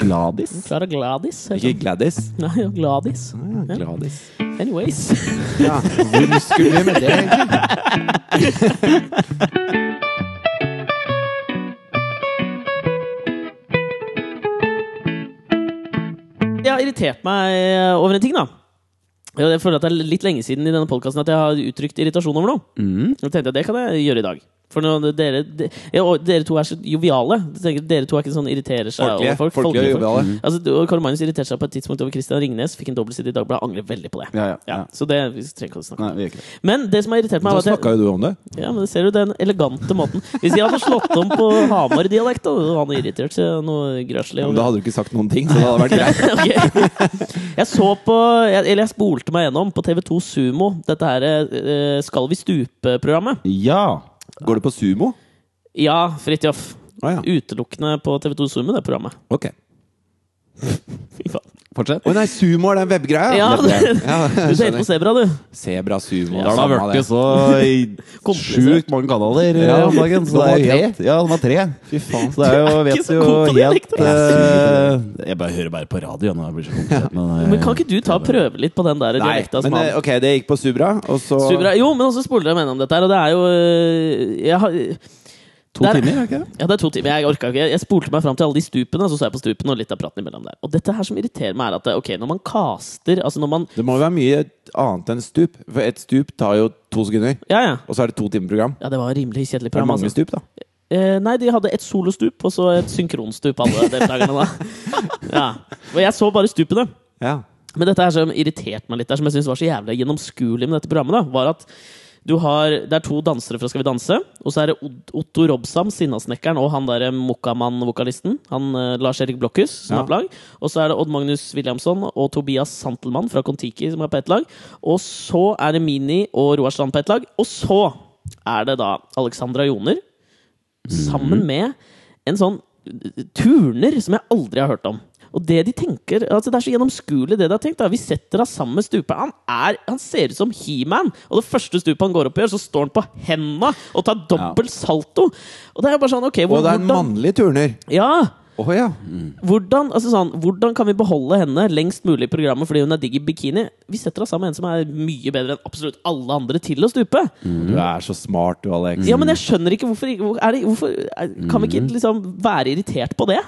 Gladis? Klara Gladis. Ikke. Gladys. Nei, ja, Gladis. Ja. Gladys. Anyways. Ja. Hvor skulle vi med det, egentlig? Jeg har irritert meg over en ting, da. Jeg føler at det er litt lenge siden i denne podcasten at jeg har uttrykt irritasjon over noe. Mm. Jeg tenkte at det kan jeg gjøre i dag. For når dere, de, ja, og dere to er så joviale. Tenker, dere to er ikke sånn irriterer seg Folkelige. over folk. Folkelige og folk. joviale. Altså, du- og Karl Magnus irriterte seg på et tidspunkt over Christian Ringnes. Fikk en dobbeltside i Dagbladet. Angrer veldig på det. Ja, ja, Ja, ja. så det vi trenger ikke å snakke om. Nei, ikke. Men det som har irritert meg, Da snakka jo du om det. ja, men det ser du den elegante måten. Hvis jeg hadde slått om på Hamar-dialekt, hadde han irritert seg noe grøslig. Men da hadde du ikke sagt noen ting, så det hadde vært greit. okay. Jeg så på jeg, Eller jeg spolte meg gjennom på TV2 Sumo dette her eh, Skal vi stupe-programmet. Ja! Går du på sumo? Ja, Fridtjof. Ah, ja. Utelukkende på TV2 Sumo, det programmet. Ok. Fy faen. Fortsett. Å nei, sumo er den webgreia? Ja, det- ja, Du ser på. Sebra, du. Sebra sumo. ja, har det har blitt så sjukt mange kanaler eh, Ja, om dagen. Så det er jo tre. helt Ja, de var tre. Fy faen. Så det er jo, vet så jo helt eh, Jeg bare hører bare på radio nå. Jeg blir så komplisert, men, eh, Men kan ikke du ta og prøve litt på den der dialekta som men han eh, ok, det gikk på Subra, og så Subra- Jo, men også spoler jeg meg gjennom dette her, og det er jo jeg har, To Der- timer, er ikke det? Ja, det er to timer. Jeg orka ikke. Jeg spolte meg fram til alle de stupene, og så så jeg på stupene og litt av praten imellom der. Og dette her som irriterer meg, er at ok, når man caster Altså når man Det må jo være mye annet enn stup. For et stup tar jo to sekunder, Ja, ja. og så er det to timer program. Ja, det var rimelig kjedelig program. Det er mange Altså. stup, da. Eh, nei, de hadde et solostup og så et synkronstup, alle deltakerne. da ja. Og jeg så bare stupene. Ja. Men dette her som irriterte meg litt, der, som jeg syntes var så jævlig gjennomskuelig med dette programmet, da, var at du har, det er to dansere fra Skal vi danse, og så er det Otto Robsam, Sinnasnekkeren, og han derre Mokkamann-vokalisten. Han eh, Lars-Erik Blokhus, som Ja. er på lag. Og så er det Odd Magnus Williamson og Tobias Santelmann fra Kon-Tiki, som er på ett lag. Og så er det Mini og Roar Strand på ett lag. Og så er det da Alexandra Joner, sammen med en sånn turner som jeg aldri har hørt om. Og det de tenker, altså Det er så gjennomskuelig, det de har tenkt. da Vi setter av sammen med stuperen. Han, er, han ser ut som He-Man! Og det første stupet han går opp i, så står han på henda og tar dobbel salto! Og det er jo bare sånn, ok hvor, Og det er en mannlig turner. Ja! Oh, ja. Hvordan, altså sånn, hvordan kan vi beholde henne lengst mulig i programmet fordi hun er digg i bikini? Vi setter oss sammen med en som er mye bedre enn absolutt alle andre til å stupe. Du er så smart, du, Alex. Ja, men jeg skjønner ikke hvorfor, hvor- er det, hvorfor er, Kan vi ikke liksom være irritert på det?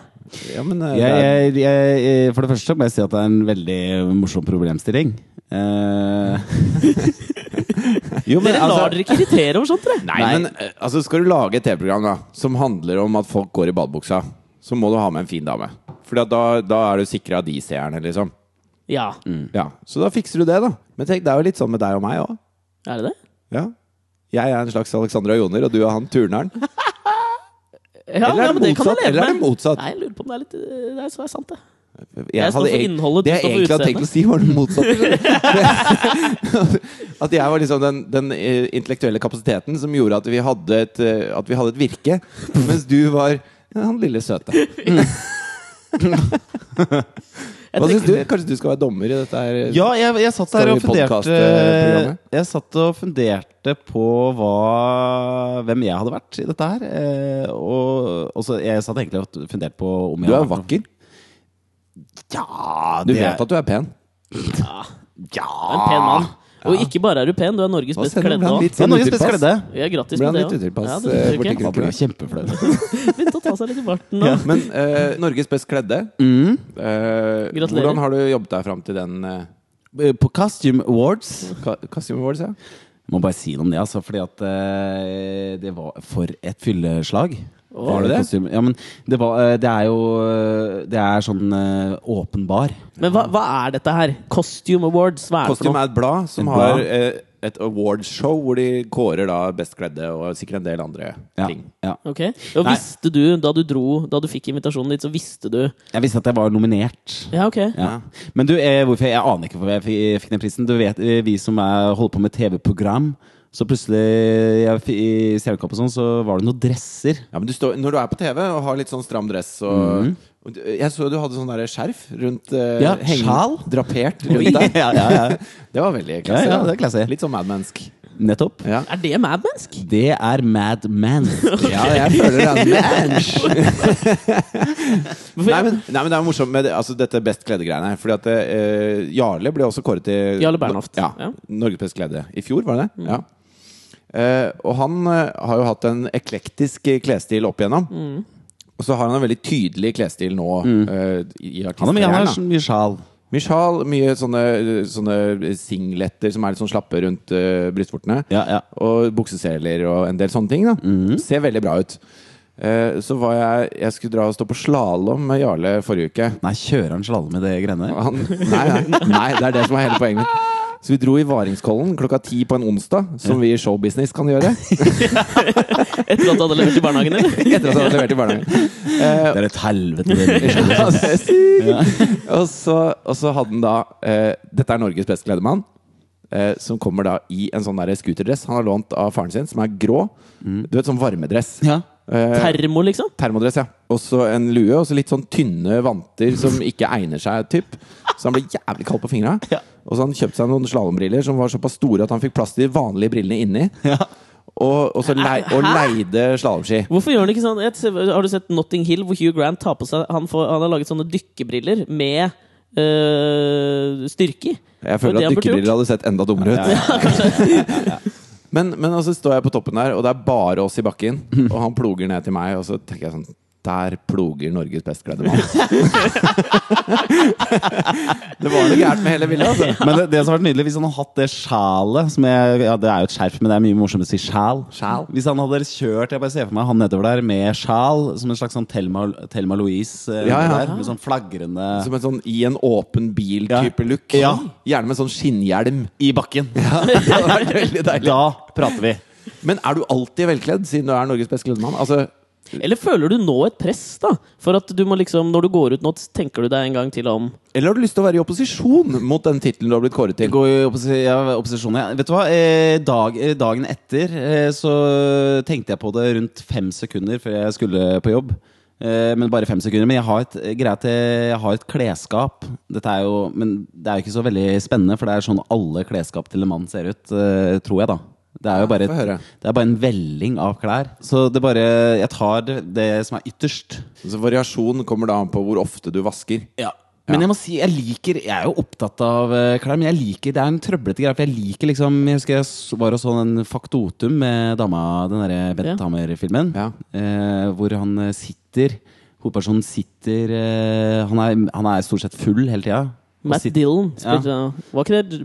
Ja, men, eh, Jeg, det er- jeg, jeg, for det første må jeg si at det er en veldig morsom problemstilling. Uh... jo, men Dere altså lar dere ikke irritere over sånt, dere. Nei, men eh, altså, skal du lage et TV-program da som handler om at folk går i badebuksa, så må du ha med en fin dame. For da, da er du sikra de seerne, liksom. Ja. Ja, Så da fikser du det, da. Men tenk, det er jo litt sånn med deg og meg òg. Er det det? Ja. Jeg er en slags Alexandra Joner, og du er han turneren. Ja, Eller er det det motsatt? Eller er det motsatt? Nei, jeg lurer på om det er litt Det er så er sant, det. Jeg jeg hadde jeg, det jeg egentlig hadde tenkt å si, var det motsatte. at jeg var liksom den, den eh, intellektuelle kapasiteten som gjorde at vi hadde et, eh, vi hadde et virke, mens du var han lille søte. Jeg Hva syns du? Kanskje du skal være dommer i dette her? Ja, jeg, jeg satt her der og funderte? Jeg satt og funderte på hva, hvem jeg hadde vært i dette her. Eh, og og så jeg satt egentlig og funderte på om jeg Du er vakker. Ja, Du vet at du er pen. Ja, Ja! en pen mann. Og ikke bare er du pen, du er Norges best kledde òg. Norges best utilpass. kledde. Ja, grattis Ble med det litt òg. utilpass, Ja, det tror borti jeg ikke. Han ble kjempeflau. Begynte å ta seg litt i barten nå. Men eh, Norges best kledde Mm. eh, Hvordan har du jobbet deg fram til den eh, På Costume Awards ka- Costume Awards? Ja? Må bare si noe om det, altså. Fordi at det var for et fylleslag. Var det det? Kostyme- Ja, men det, var, eh, det er jo eh, Det er sånn eh, åpenbar. Men hva, hva er dette her? Costume Awards? Hva er det for noe? er et blad som Et har blad. eh, et awardshow hvor de kårer da best kledde og sikkert en del andre Ja, ting. ja. Ok. Og Nei. visste du, da du dro, da du fikk invitasjonen dit, så visste du Jeg visste at jeg var nominert. Ja, ok. Ja. Men du, eh, hvorfor jeg aner ikke hvorfor jeg fikk, fikk den prisen. Du vet, eh, Vi som er, holder på med TV-program, så plutselig jeg, i Stjernekamp og sånn, så var det noen dresser. Ja, men du står, Når du er på TV og har litt sånn stram dress og, og Jeg så du hadde sånn der skjerf rundt eh. Ja, sjal. Drapert rundt deg. ja, ja, ja. Det var veldig klasse. ja, det er klasse. Litt sånn madmansk. Nettopp. Ja. Er det madmansk? Det er madmansk. Man. ja, jeg føler det er mansk. Nei, men, nei, men det er morsomt med det, altså, dette best kledde-greiene. Fordi at eh, Jarle ble også kåret til Jarle Bernhoft. Ja, Ja. Norges best kledde. I fjor, var det det? Ja. Eh, og han eh, har jo hatt en eklektisk eh, klesstil opp igjennom. Og så har han en veldig tydelig klesstil nå eh, i Han har mye, han har mye sjal. Mye sjal, mye sånne, sånne singletter som er litt sånn slappe rundt uh, brystvortene. Ja, ja. Og bukseseler og en del sånne ting. da Ser veldig bra ut. Eh, så var jeg Jeg skulle dra og stå på slalåm med Jarle forrige uke. Nei, kjører han slalåm i det greiene der? Nei, nei, nei, det er det som er hele poenget. Så vi dro i Varingskollen klokka ti på en onsdag, som vi i showbusiness kan gjøre. Etter at du hadde levert i barnehagen, eller? Etter at du hadde levert i barnehagen. Eh, Det er et helvete. Ja, er og, så, og så hadde han da eh, Dette er Norges beste kledemann. Eh, som kommer da i en sånn scooterdress han har lånt av faren sin, som er grå. Du vet, sånn varmedress. Ja. Eh, Termo, liksom? termodress, ja. Og så en lue, og så litt sånn tynne vanter som ikke egner seg, typ. Så han ble jævlig kald på fingra. Ja. Og så han kjøpte seg noen slalåmbriller som var såpass store at han fikk plass til de vanlige brillene inni. Ja. Og, og så lei, og leide slalåmski. Hvorfor gjør han ikke sånn? Jeg Har du sett Notting Hill, hvor Hugh Grant tar på seg Han, får, han har laget sånne dykkebriller med øh, styrke i. Jeg føler at dykkebriller hadde sett enda dummere ut. Men, men altså står jeg på toppen der, og det er bare oss i bakken. Og han ploger ned til meg, og så tenker jeg sånn Der ploger Norges best kledde mann. det var noe gærent med hele bildet, altså. Men det, det som har vært nydelig, hvis han hadde hatt det sjalet som jeg, Ja, det er jo et skjerf, men det er mye morsommere å si sjal. Sjal. Hvis han hadde kjørt Jeg bare ser for meg han nedover der med sjal, som en slags sånn Thelma, Thelma Louise eh, Ja, der, med sånn flagrende Som en sånn i en åpen bil-type look. Ja. Gjerne med sånn skinnhjelm. i bakken. det hadde vært veldig deilig. Da prater vi. Men er du alltid velkledd, siden du er Norges best kledde mann? Altså, Eller føler du nå et press, da? For at du må liksom, når du går ut nå, tenker du deg en gang til om eller har du lyst til å være i opposisjon mot den tittelen du har blitt kåret til? Gå i opposi ja, opposisjon, ja. Vet du hva? Eh, dag, eh, dagen etter eh, så tenkte jeg på det rundt fem sekunder før jeg skulle på jobb. Eh, men bare fem sekunder. Men jeg har et, greit, jeg har et klesskap. Dette er jo, men det er jo ikke så veldig spennende, for det er sånn alle klesskap til en mann ser ut, eh, tror jeg, da. Det er jo bare, et, det er bare en velling av klær. Så det bare Jeg tar det, det som er ytterst. Så variasjon kommer da an på hvor ofte du vasker. Ja. Men jeg må si, jeg liker Jeg er jo opptatt av eh, klær, men jeg liker Det er en trøblete greie. For jeg liker liksom Jeg husker jeg var og så den Faktotum med dama, den derre Bent Ja. Hamer-filmen. Ja. Eh, hvor han eh, sitter Hovedpersonen sitter eh, han, er, han er stort sett full hele tida. Matt sitter- Dillon spilte Var ikke det,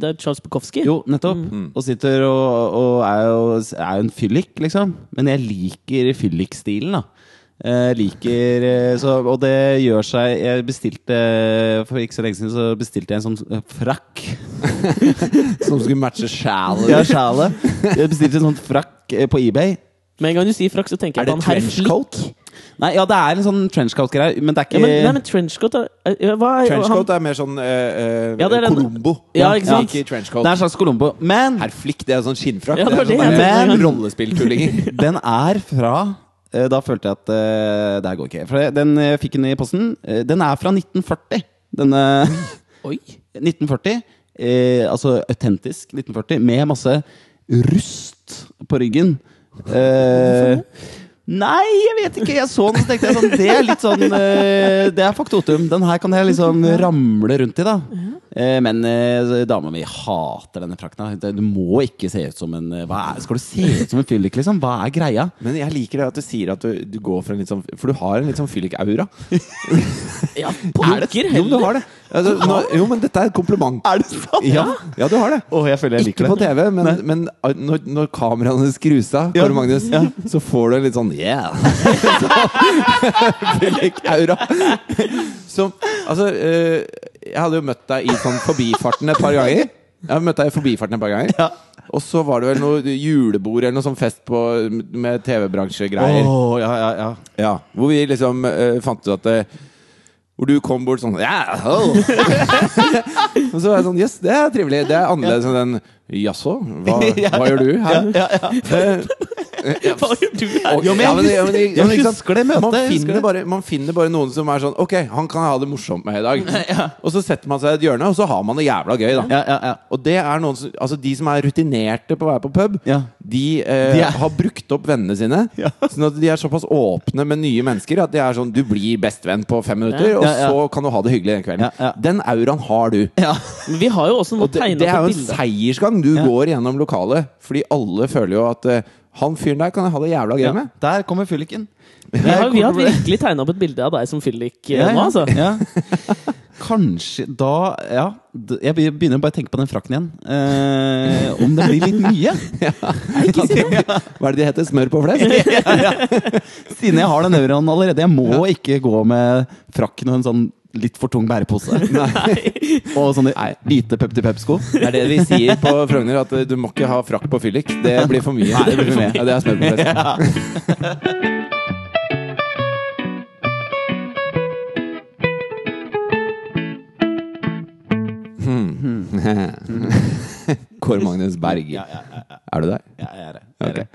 det er Charles Bukowski? Jo, nettopp. Og sitter og, og er jo er en fyllik, liksom. Men jeg liker fyllikstilen, da. Eh, liker eh, så, Og det gjør seg Jeg bestilte For ikke så lenge siden så bestilte jeg en sånn eh, frakk. Som skulle matche sjalet? Ja, sjalet. Jeg bestilte en sånn frakk eh, på eBay. Med en gang du sier frakk, så tenker Er jeg det på han herr trenchcoat? Nei, ja, det er en sånn trenchcoat-greie, men det er Ja, ikke men, nei, men trenchcoat er, er- hva er, Trenchcoat er mer sånn uh, Ja, det er den- Colombo. Ja, ikke sant? Ikke trenchcoat. Det er en slags Colombo. Men Herr Flick, det er sånn skinnfrakk. Ja, det var er det sånn jeg der rollespilltullinger. den er fra uh, Da følte jeg at uh, det her går ikke. For den jeg fikk den i posten. Den er fra 1940. Denne Oi! 1940. Eh, altså autentisk 1940, med masse rust på ryggen. Eh, nei, jeg vet ikke. Jeg så den, så tenkte jeg sånn Det er litt sånn eh, Det er faktotum. Den her kan jeg liksom ramle rundt i, da. Eh, men eh, dama mi hater denne frakten. Du må ikke se ut som en hva er, Skal du se ut som en fyllik, liksom? Hva er greia? Men jeg liker det at du sier at du, du går for en litt sånn For du har en litt sånn fyllik-aura. Ja, pokker Jo, du heller! har det. Altså, nå, jo, men dette er et kompliment. Er det sant? Ja, ja du har det. Oh, jeg føler jeg Ikke det. på. TV, men, men uh, når, når kameraene skrus av, Ja. Kåre Magnus, så får du en litt sånn yeah! Fyllik-aura. Som Altså, eh, jeg hadde jo møtt deg i sånn forbifarten et par ganger. Jeg har møtt deg i forbifarten et par ganger. Ja. Og så var det vel noe julebord eller noe sånn fest på, med TV-bransjegreier. Oh, ja, ja, ja. Ja, hvor vi liksom uh, fant ut at eh, Hvor du kom bort sånn Ja, oh. Og så var jeg sånn Yes, det er trivelig. Det er annerledes enn den Jaså, hva, hva gjør du her? Eh, Hva gjør du her? Jo, men jeg ja, men, ja, men, husker- jeg husker det møtet, Man jeg husker finner, det. bare, man finner bare noen som er sånn Ok, han kan jeg ha det morsomt med i dag. Og så setter man seg i et hjørne, og så har man det jævla gøy, da. ja, ja, ja. Og det er noen som, altså De som er rutinerte på å være på pub, Ja. de, eh, De er- har brukt opp vennene sine. Ja. Sånn at de er såpass åpne med nye mennesker at de er sånn Du blir bestevenn på fem minutter, Ja. og Ja, ja. så kan du ha det hyggelig den kvelden. Ja, ja. Den auraen har du. Men vi har jo også nå Og det, tegna det er på jo en bildet. seiersgang. Du Ja. går gjennom lokalet, fordi alle føler jo at eh, han fyren der kan jeg ha det jævla gøy Ja, med. Der kommer fylliken. Vi har, vi har virkelig tegna opp et bilde av deg som fyllik eh, Ja, nå, altså. Ja. Kanskje da Ja. Jeg be- begynner bare å tenke på den frakken igjen. Eh, om det blir litt mye? Hva er det de heter? Smør på flesk? Siden jeg har den euroen allerede. Jeg må ikke gå med frakken og en sånn litt for tung bærepose. og sånne hvite pep-til-pep-sko. Det er det vi sier på Frogner, at du må ikke ha frakk på fyllik. Det blir for mye. Nei, det blir for mye. Ja, det er smør på flesk. Hmm. Kåre Magnus Berg. Er du der? Ja, jeg er det. Jeg er Ok. det.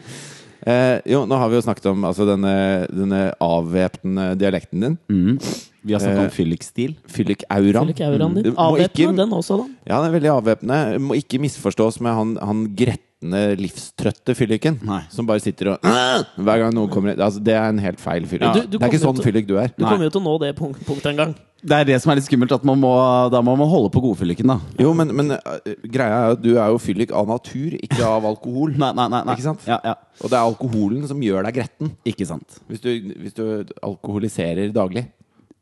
Eh, jo, nå har vi jo snakket om altså, denne, denne avvæpnende dialekten din. Mm. Vi har snakket Eh, om fyllikstil. Fyllik-auraen. Fyllik-auraen din. Du Avvæpna den også, da. Ja, den er veldig avvæpnende. Må ikke misforstås med han, han gretne, livstrøtte fylliken. Nei. Som bare sitter og Hver gang noen kommer altså, Det er en helt feil fyllik. Ja. Du- du det er ikke kommer sånn til- fyllik du er. Du kommer jo til å nå det punk punktet en gang. Det er det som er litt skummelt, at man må, da må man holde på godfylliken, da. Jo, men, men eh, greia er jo at du er jo fyllik av natur, ikke av alkohol. Nei, nei, nei, nei. Ikke sant? Ja, ja. Og det er alkoholen som gjør deg gretten. Ikke sant. Hvis du, hvis du alkoholiserer daglig.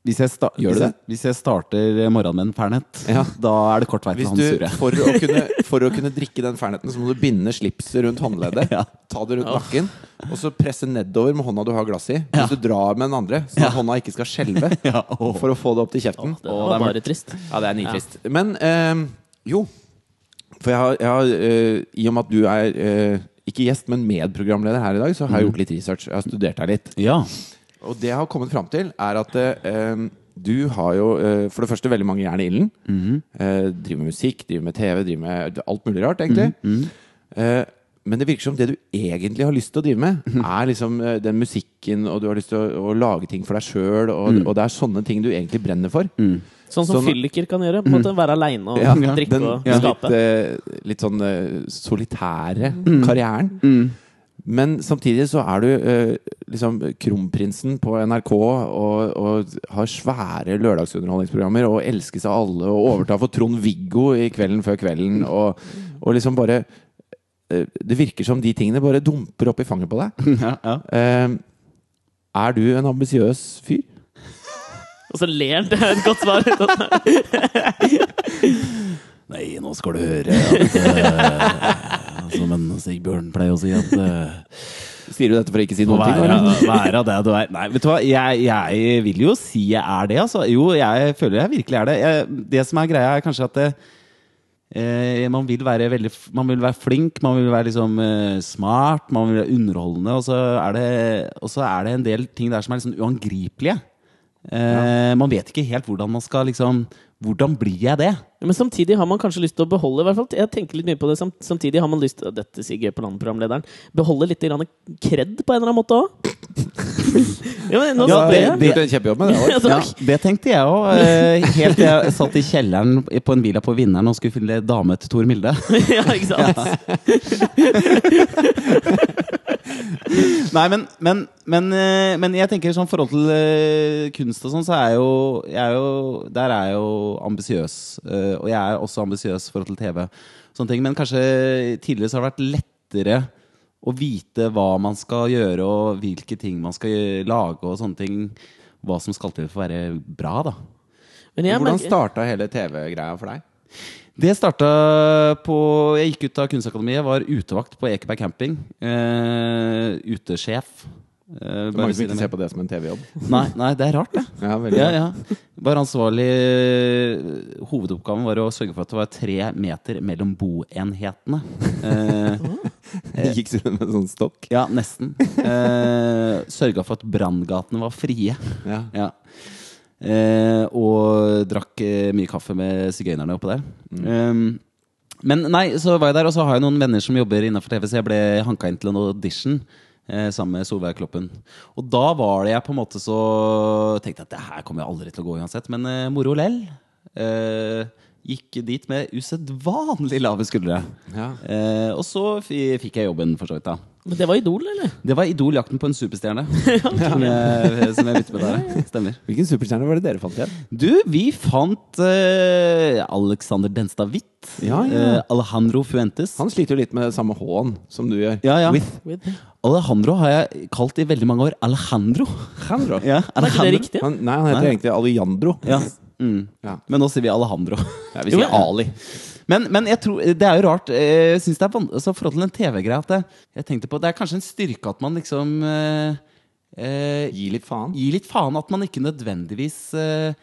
Hvis jeg, sta Gjør hvis, jeg, hvis jeg starter morgenen med en Fernet, Ja. da er det kort vei til Hvis sure. for, å kunne, for å kunne drikke den Ferneten, så må du binde slipset rundt håndleddet. Ja. Ta det rundt nakken, og så presse nedover med hånda du har glass i. Ja. Hvis du drar med den andre, så ja. hånda ikke skal skjelve. Ja, åh. For å få det opp til kjeften. Det var det er bare trist. Ja, det er nitrist. Men øh, jo. For jeg har, jeg har øh, I og med at du er øh, ikke gjest, men medprogramleder her i dag, så har jeg gjort litt research. Jeg har studert deg litt. Ja. Og det jeg har kommet fram til, er at eh, du har jo eh, for det første veldig mange jern i ilden. eh, driver med musikk, driver med TV, driver med alt mulig rart, egentlig. Eh, men det virker som det du egentlig har lyst til å drive med, er liksom eh, den musikken, og du har lyst til å, å lage ting for deg sjøl, og, og det er sånne ting du egentlig brenner for. Sånn som Sånn- fylliker kan gjøre. På en måte Være aleine og Ja, drikke den og ja, skape. litt, eh, litt sånn solitære karrieren. Men samtidig så er du eh, liksom kronprinsen på NRK og, og har svære lørdagsunderholdningsprogrammer og elskes av alle og overtar for Trond-Viggo i Kvelden før kvelden. Og, og liksom bare eh, Det virker som de tingene bare dumper opp i fanget på deg. ja, ja. Eh, er du en ambisiøs fyr? Og så ler han. Det er et godt svar. Nei, nå skal du høre at eh, Som en Sigbjørn pleier å si at Uh, Sier du dette for å ikke si noen ting? være, eller? være det du er. Nei, vet du hva, jeg, jeg vil jo si jeg er det, altså. Jo, jeg føler jeg virkelig er det. Jeg, det som er greia, er kanskje at det, eh, man vil være veldig Man vil være flink, man vil være liksom eh, smart, man vil være underholdende, og så er det, og så er det en del ting der som er liksom uangripelige. Eh, Man vet ikke helt hvordan man skal liksom Hvordan blir jeg det? Men samtidig har man kanskje lyst til å beholde i hvert fall, Jeg tenker litt mye på det Samtidig har man lyst til Dette sier gøy på landprogramlederen. Beholde litt kred på en eller annen måte òg. ja, men Ja, det, det- det. Ja, det tenkte jeg òg. Helt til jeg satt i kjelleren på en villa på Vinneren og skulle finne dame til Tor Milde. ja, ikke sant? Nei, men, men, men, eh, men jeg tenker sånn forhold til eh, kunst og sånn, så er jo, jeg er jo Der er jeg jo ambisiøs. eh, og jeg er også ambisiøs i forhold til TV. Sånne ting. Men kanskje tidligere så har det vært lettere å vite hva man skal gjøre, og hvilke ting man skal lage, og sånne ting. Hva som skal til for å være bra, da. Hvordan starta hele TV-greia for deg? Det starta på Jeg gikk ut av Kunstakademiet, var utevakt på Ekeberg camping. Eh, utesjef. Bare mange som ikke ser på det som en TV-jobb. Nei, nei, det er rart, det. Ja, Ja, ja. Bare ansvarlig eh, Hovedoppgaven var å sørge for at det var tre meter mellom boenhetene. Uh, Gikk du med sånn stokk? ja, nesten. Uh, Sørga for at branngatene var frie. Ja. Ja. Og drakk mye kaffe med sigøynerne oppå der. Um, men nei, så var jeg der, og så har jeg noen venner som jobber innenfor TV, så jeg ble hanka inn til en audition. Eh, sammen med Solveig Kloppen. Og da var det jeg på en måte så tenkte at det her kommer jeg aldri til å gå uansett. Men eh, moro lell. Eh, gikk dit med usedvanlig lave skuldre. Ja. Eh, og så fikk jeg jobben, for så vidt. da Men det var Idol, eller? Det var Idol-jakten på en superstjerne. som, jeg, som jeg bytte med der. Stemmer. Hvilken superstjerne var det dere fant igjen? Du, vi fant uh, Alexander Denstad Hvitt. Ja, ja. uh, Alejandro Fuentes. Han sliter jo litt med samme H-en som du gjør. Ja, ja. With With. Alejandro har jeg kalt i veldig mange år Alejandro. Alejandro. Ja, Er ikke det riktig? Han, nei, han heter Nei. egentlig Alejandro. Ja. Mm. Ja. Men nå sier vi Alejandro. Ja, vi Jo, sier men- Ali. Men, men jeg tror, det er jo rart. eh, Jeg synes det er altså, forhold til en TV-greie at det, jeg tenkte på, det er kanskje en styrke at man liksom eh, eh, Gi litt faen. Gi litt faen at man ikke nødvendigvis eh,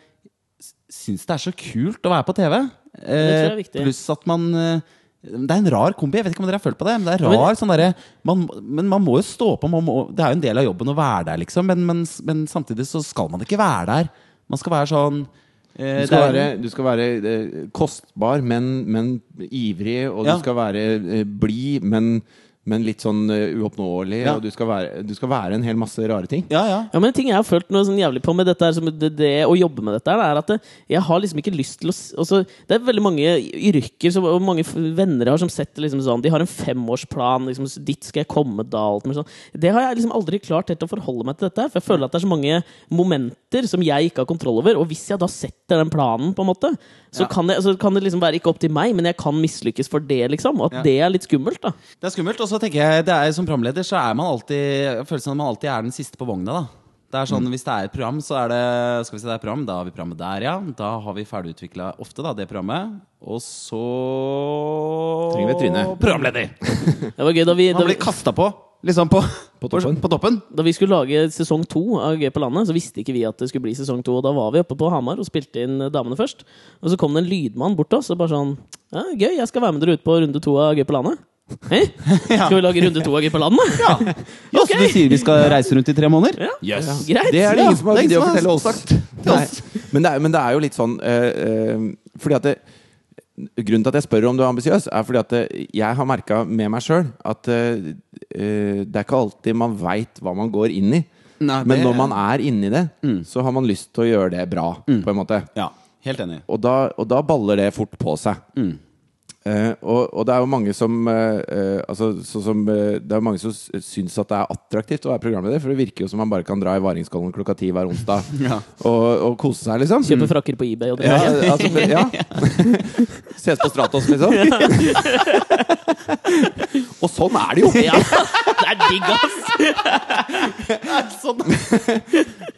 syns det er så kult å være på TV. Eh, pluss at man eh, Det er en rar kombi. Jeg vet ikke om dere har følt på det. Men det er Ja, men- rar sånn der, man, Men man må jo stå på. Man må, det er jo en del av jobben å være der, liksom. Men, men, men samtidig så skal man ikke være der. Man skal være sånn Du skal være, du skal være eh, kostbar, men, men ivrig, og Ja. du skal være eh, blid, men, men litt sånn eh, uoppnåelig. Ja. Og du skal, være, du skal være en hel masse rare ting. Ja, ja. Ja, men en ting jeg har følt noe sånn jævlig på med dette her, som det, det å jobbe med dette, her, er at det, jeg har liksom ikke lyst til å s- altså, Det er veldig mange yrker som, og mange venner jeg har som setter liksom sånn De har en femårsplan. Liksom, dit skal jeg komme da. Alt, mulig sånn. Det har jeg liksom aldri klart helt å forholde meg til dette. her, For jeg føler at det er så mange momenter som jeg ikke har kontroll over. Og hvis jeg da setter den planen, på en måte, så, Ja. kan, det, så kan det liksom være ikke opp til meg, men jeg kan mislykkes for det, liksom. Og at Ja. det er litt skummelt, da. Det er skummelt. Og så tenker jeg, det er, som programleder så er man alltid følelsen av at man alltid er den siste på vogna. da det er sånn, Hvis det er et program, så er det Skal vi si det er et program, da har vi programmet der, ja. Da har vi ferdigutvikla ofte da, det programmet. Og så Trenger vi et tryne. Programleder! Det var gøy da vi, da Man vi, blir kasta på, liksom på, På toppen. På toppen. da vi skulle lage sesong to av Gøy på landet, så visste ikke vi at det skulle bli sesong to. Og da var vi oppe på Hamar og spilte inn Damene først. Og så kom det en lydmann bort til oss og bare sånn ja, 'Gøy, jeg skal være med dere ut på runde to av Gøy på landet'. Hæ? Skal vi lage runde to av Gøy på landet? Ja. Ja, så du sier vi skal reise rundt i tre måneder? Ja. Yes. Greit. Det er det ingen som har det giddet å fortelle oss. sagt Nei. Men, det er, men det er jo litt sånn uh, uh, Fordi at det, Grunnen til at jeg spør om du er ambisiøs, er fordi at eh, jeg har merka med meg sjøl at eh, det er ikke alltid man veit hva man går inn i. Nei, Men når man er inni det, så har man lyst til å gjøre det bra. På en måte Ja, helt enig. Og da, og da baller det fort på seg. Eh, og, og det er jo mange som eh, eh, altså, som, eh, Det er jo mange som syns at det er attraktivt å være programleder, for det virker jo som man bare kan dra i Varingskollen klokka ti hver onsdag Ja. og, og kose seg, liksom. Kjøpe frakker på eBay og det. Ja, altså, ja. Ses på Stratos, liksom. og sånn er det jo! Ja, det er digg, ass! sånn.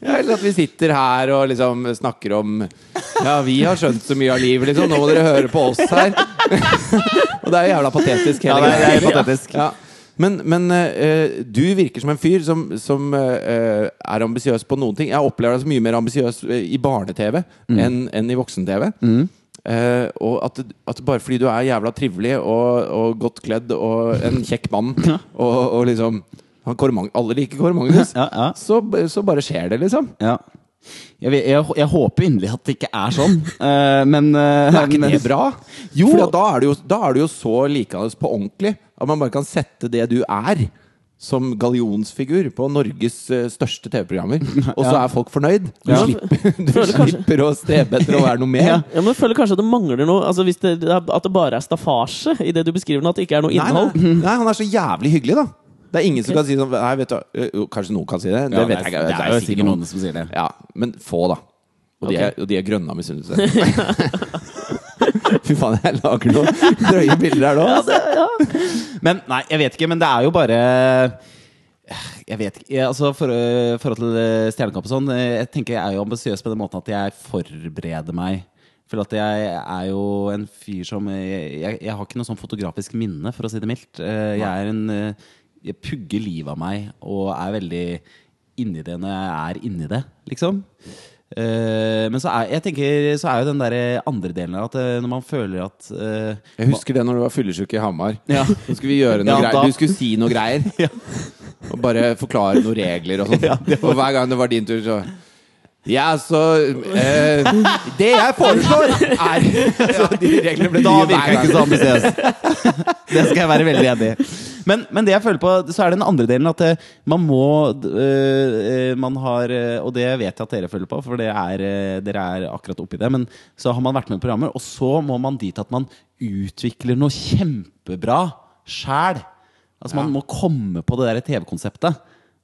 eller at vi sitter her og liksom snakker om Ja, vi har skjønt så mye av livet, liksom. Nå må dere høre på oss her. og det er jo jævla patetisk. hele Ja, det er- det er patetisk. Ja. Men, men uh, du virker som en fyr som, som uh, er ambisiøs på noen ting. Jeg opplever deg som mye mer ambisiøs eh, i barne-TV enn enn i voksen-TV. Eh, og at, at bare fordi du er jævla trivelig og, og godt kledd og en kjekk mann, og, og liksom Alle liker Kåre Magnus. Ja, ja. Så, så bare skjer det, liksom. Jeg, jeg, jeg håper inderlig at det ikke er sånn. uh, men uh, Er ikke det bra? Jo. Fordi da, er det jo, da er du jo så likende på ordentlig at man bare kan sette det du er, som gallionsfigur på Norges eh, største TV-programmer. Og så Ja. er folk fornøyd. Du, Ja. slipper, du slipper å strebe etter å være noe mer. Ja. Ja, men jeg føler kanskje at det mangler noe altså hvis det, At det bare er staffasje i det du beskriver nå. At det ikke er noe Nei, nei, nei, han er så jævlig hyggelig, da. Det er ingen som kan si sånn Nei, vet du Kanskje noen kan si det. Det Ja, vet jeg ikke. Det er jo sikkert noen som sier det. Ja, men få, da. Og, de, er, og de er grønne av misunnelse. Fy faen, jeg lager noen drøye bilder her nå. altså. Men nei, jeg vet ikke. Men det er jo bare Jeg vet ikke. Altså, for, forhold til Stjernekamp og sånn, jeg tenker jeg er jo ambisiøs på den måten at jeg forbereder meg. For at jeg er jo en fyr som Jeg, jeg, har ikke noe sånn fotografisk minne, for å si det mildt. Jeg er en Jeg pugger livet av meg og er veldig inni det når jeg er inni det, liksom. Uh, men så er, jeg tenker, så er jo den der andre delen av at uh, når man føler at uh, Jeg husker det når du var fyllesyk i Hamar. Ja. Så skulle vi gjøre noe Ja, greier. Du skulle si noe greier. Og bare forklare noen regler og sånn. Og hver gang det var din tur, så Ja, så eh, Det jeg foreslår, er altså, De reglene ble Da gang. ikke så ambisiøs. det skal jeg være veldig enig i. Men, men det jeg føler på, så er det den andre delen at eh, man må øh, Man har Og det vet jeg at dere føler på, for det er, dere er akkurat oppi det. Men så har man vært med i programmer, og så må man dit at man utvikler noe kjempebra sjæl. Altså Man må komme på det der TV-konseptet.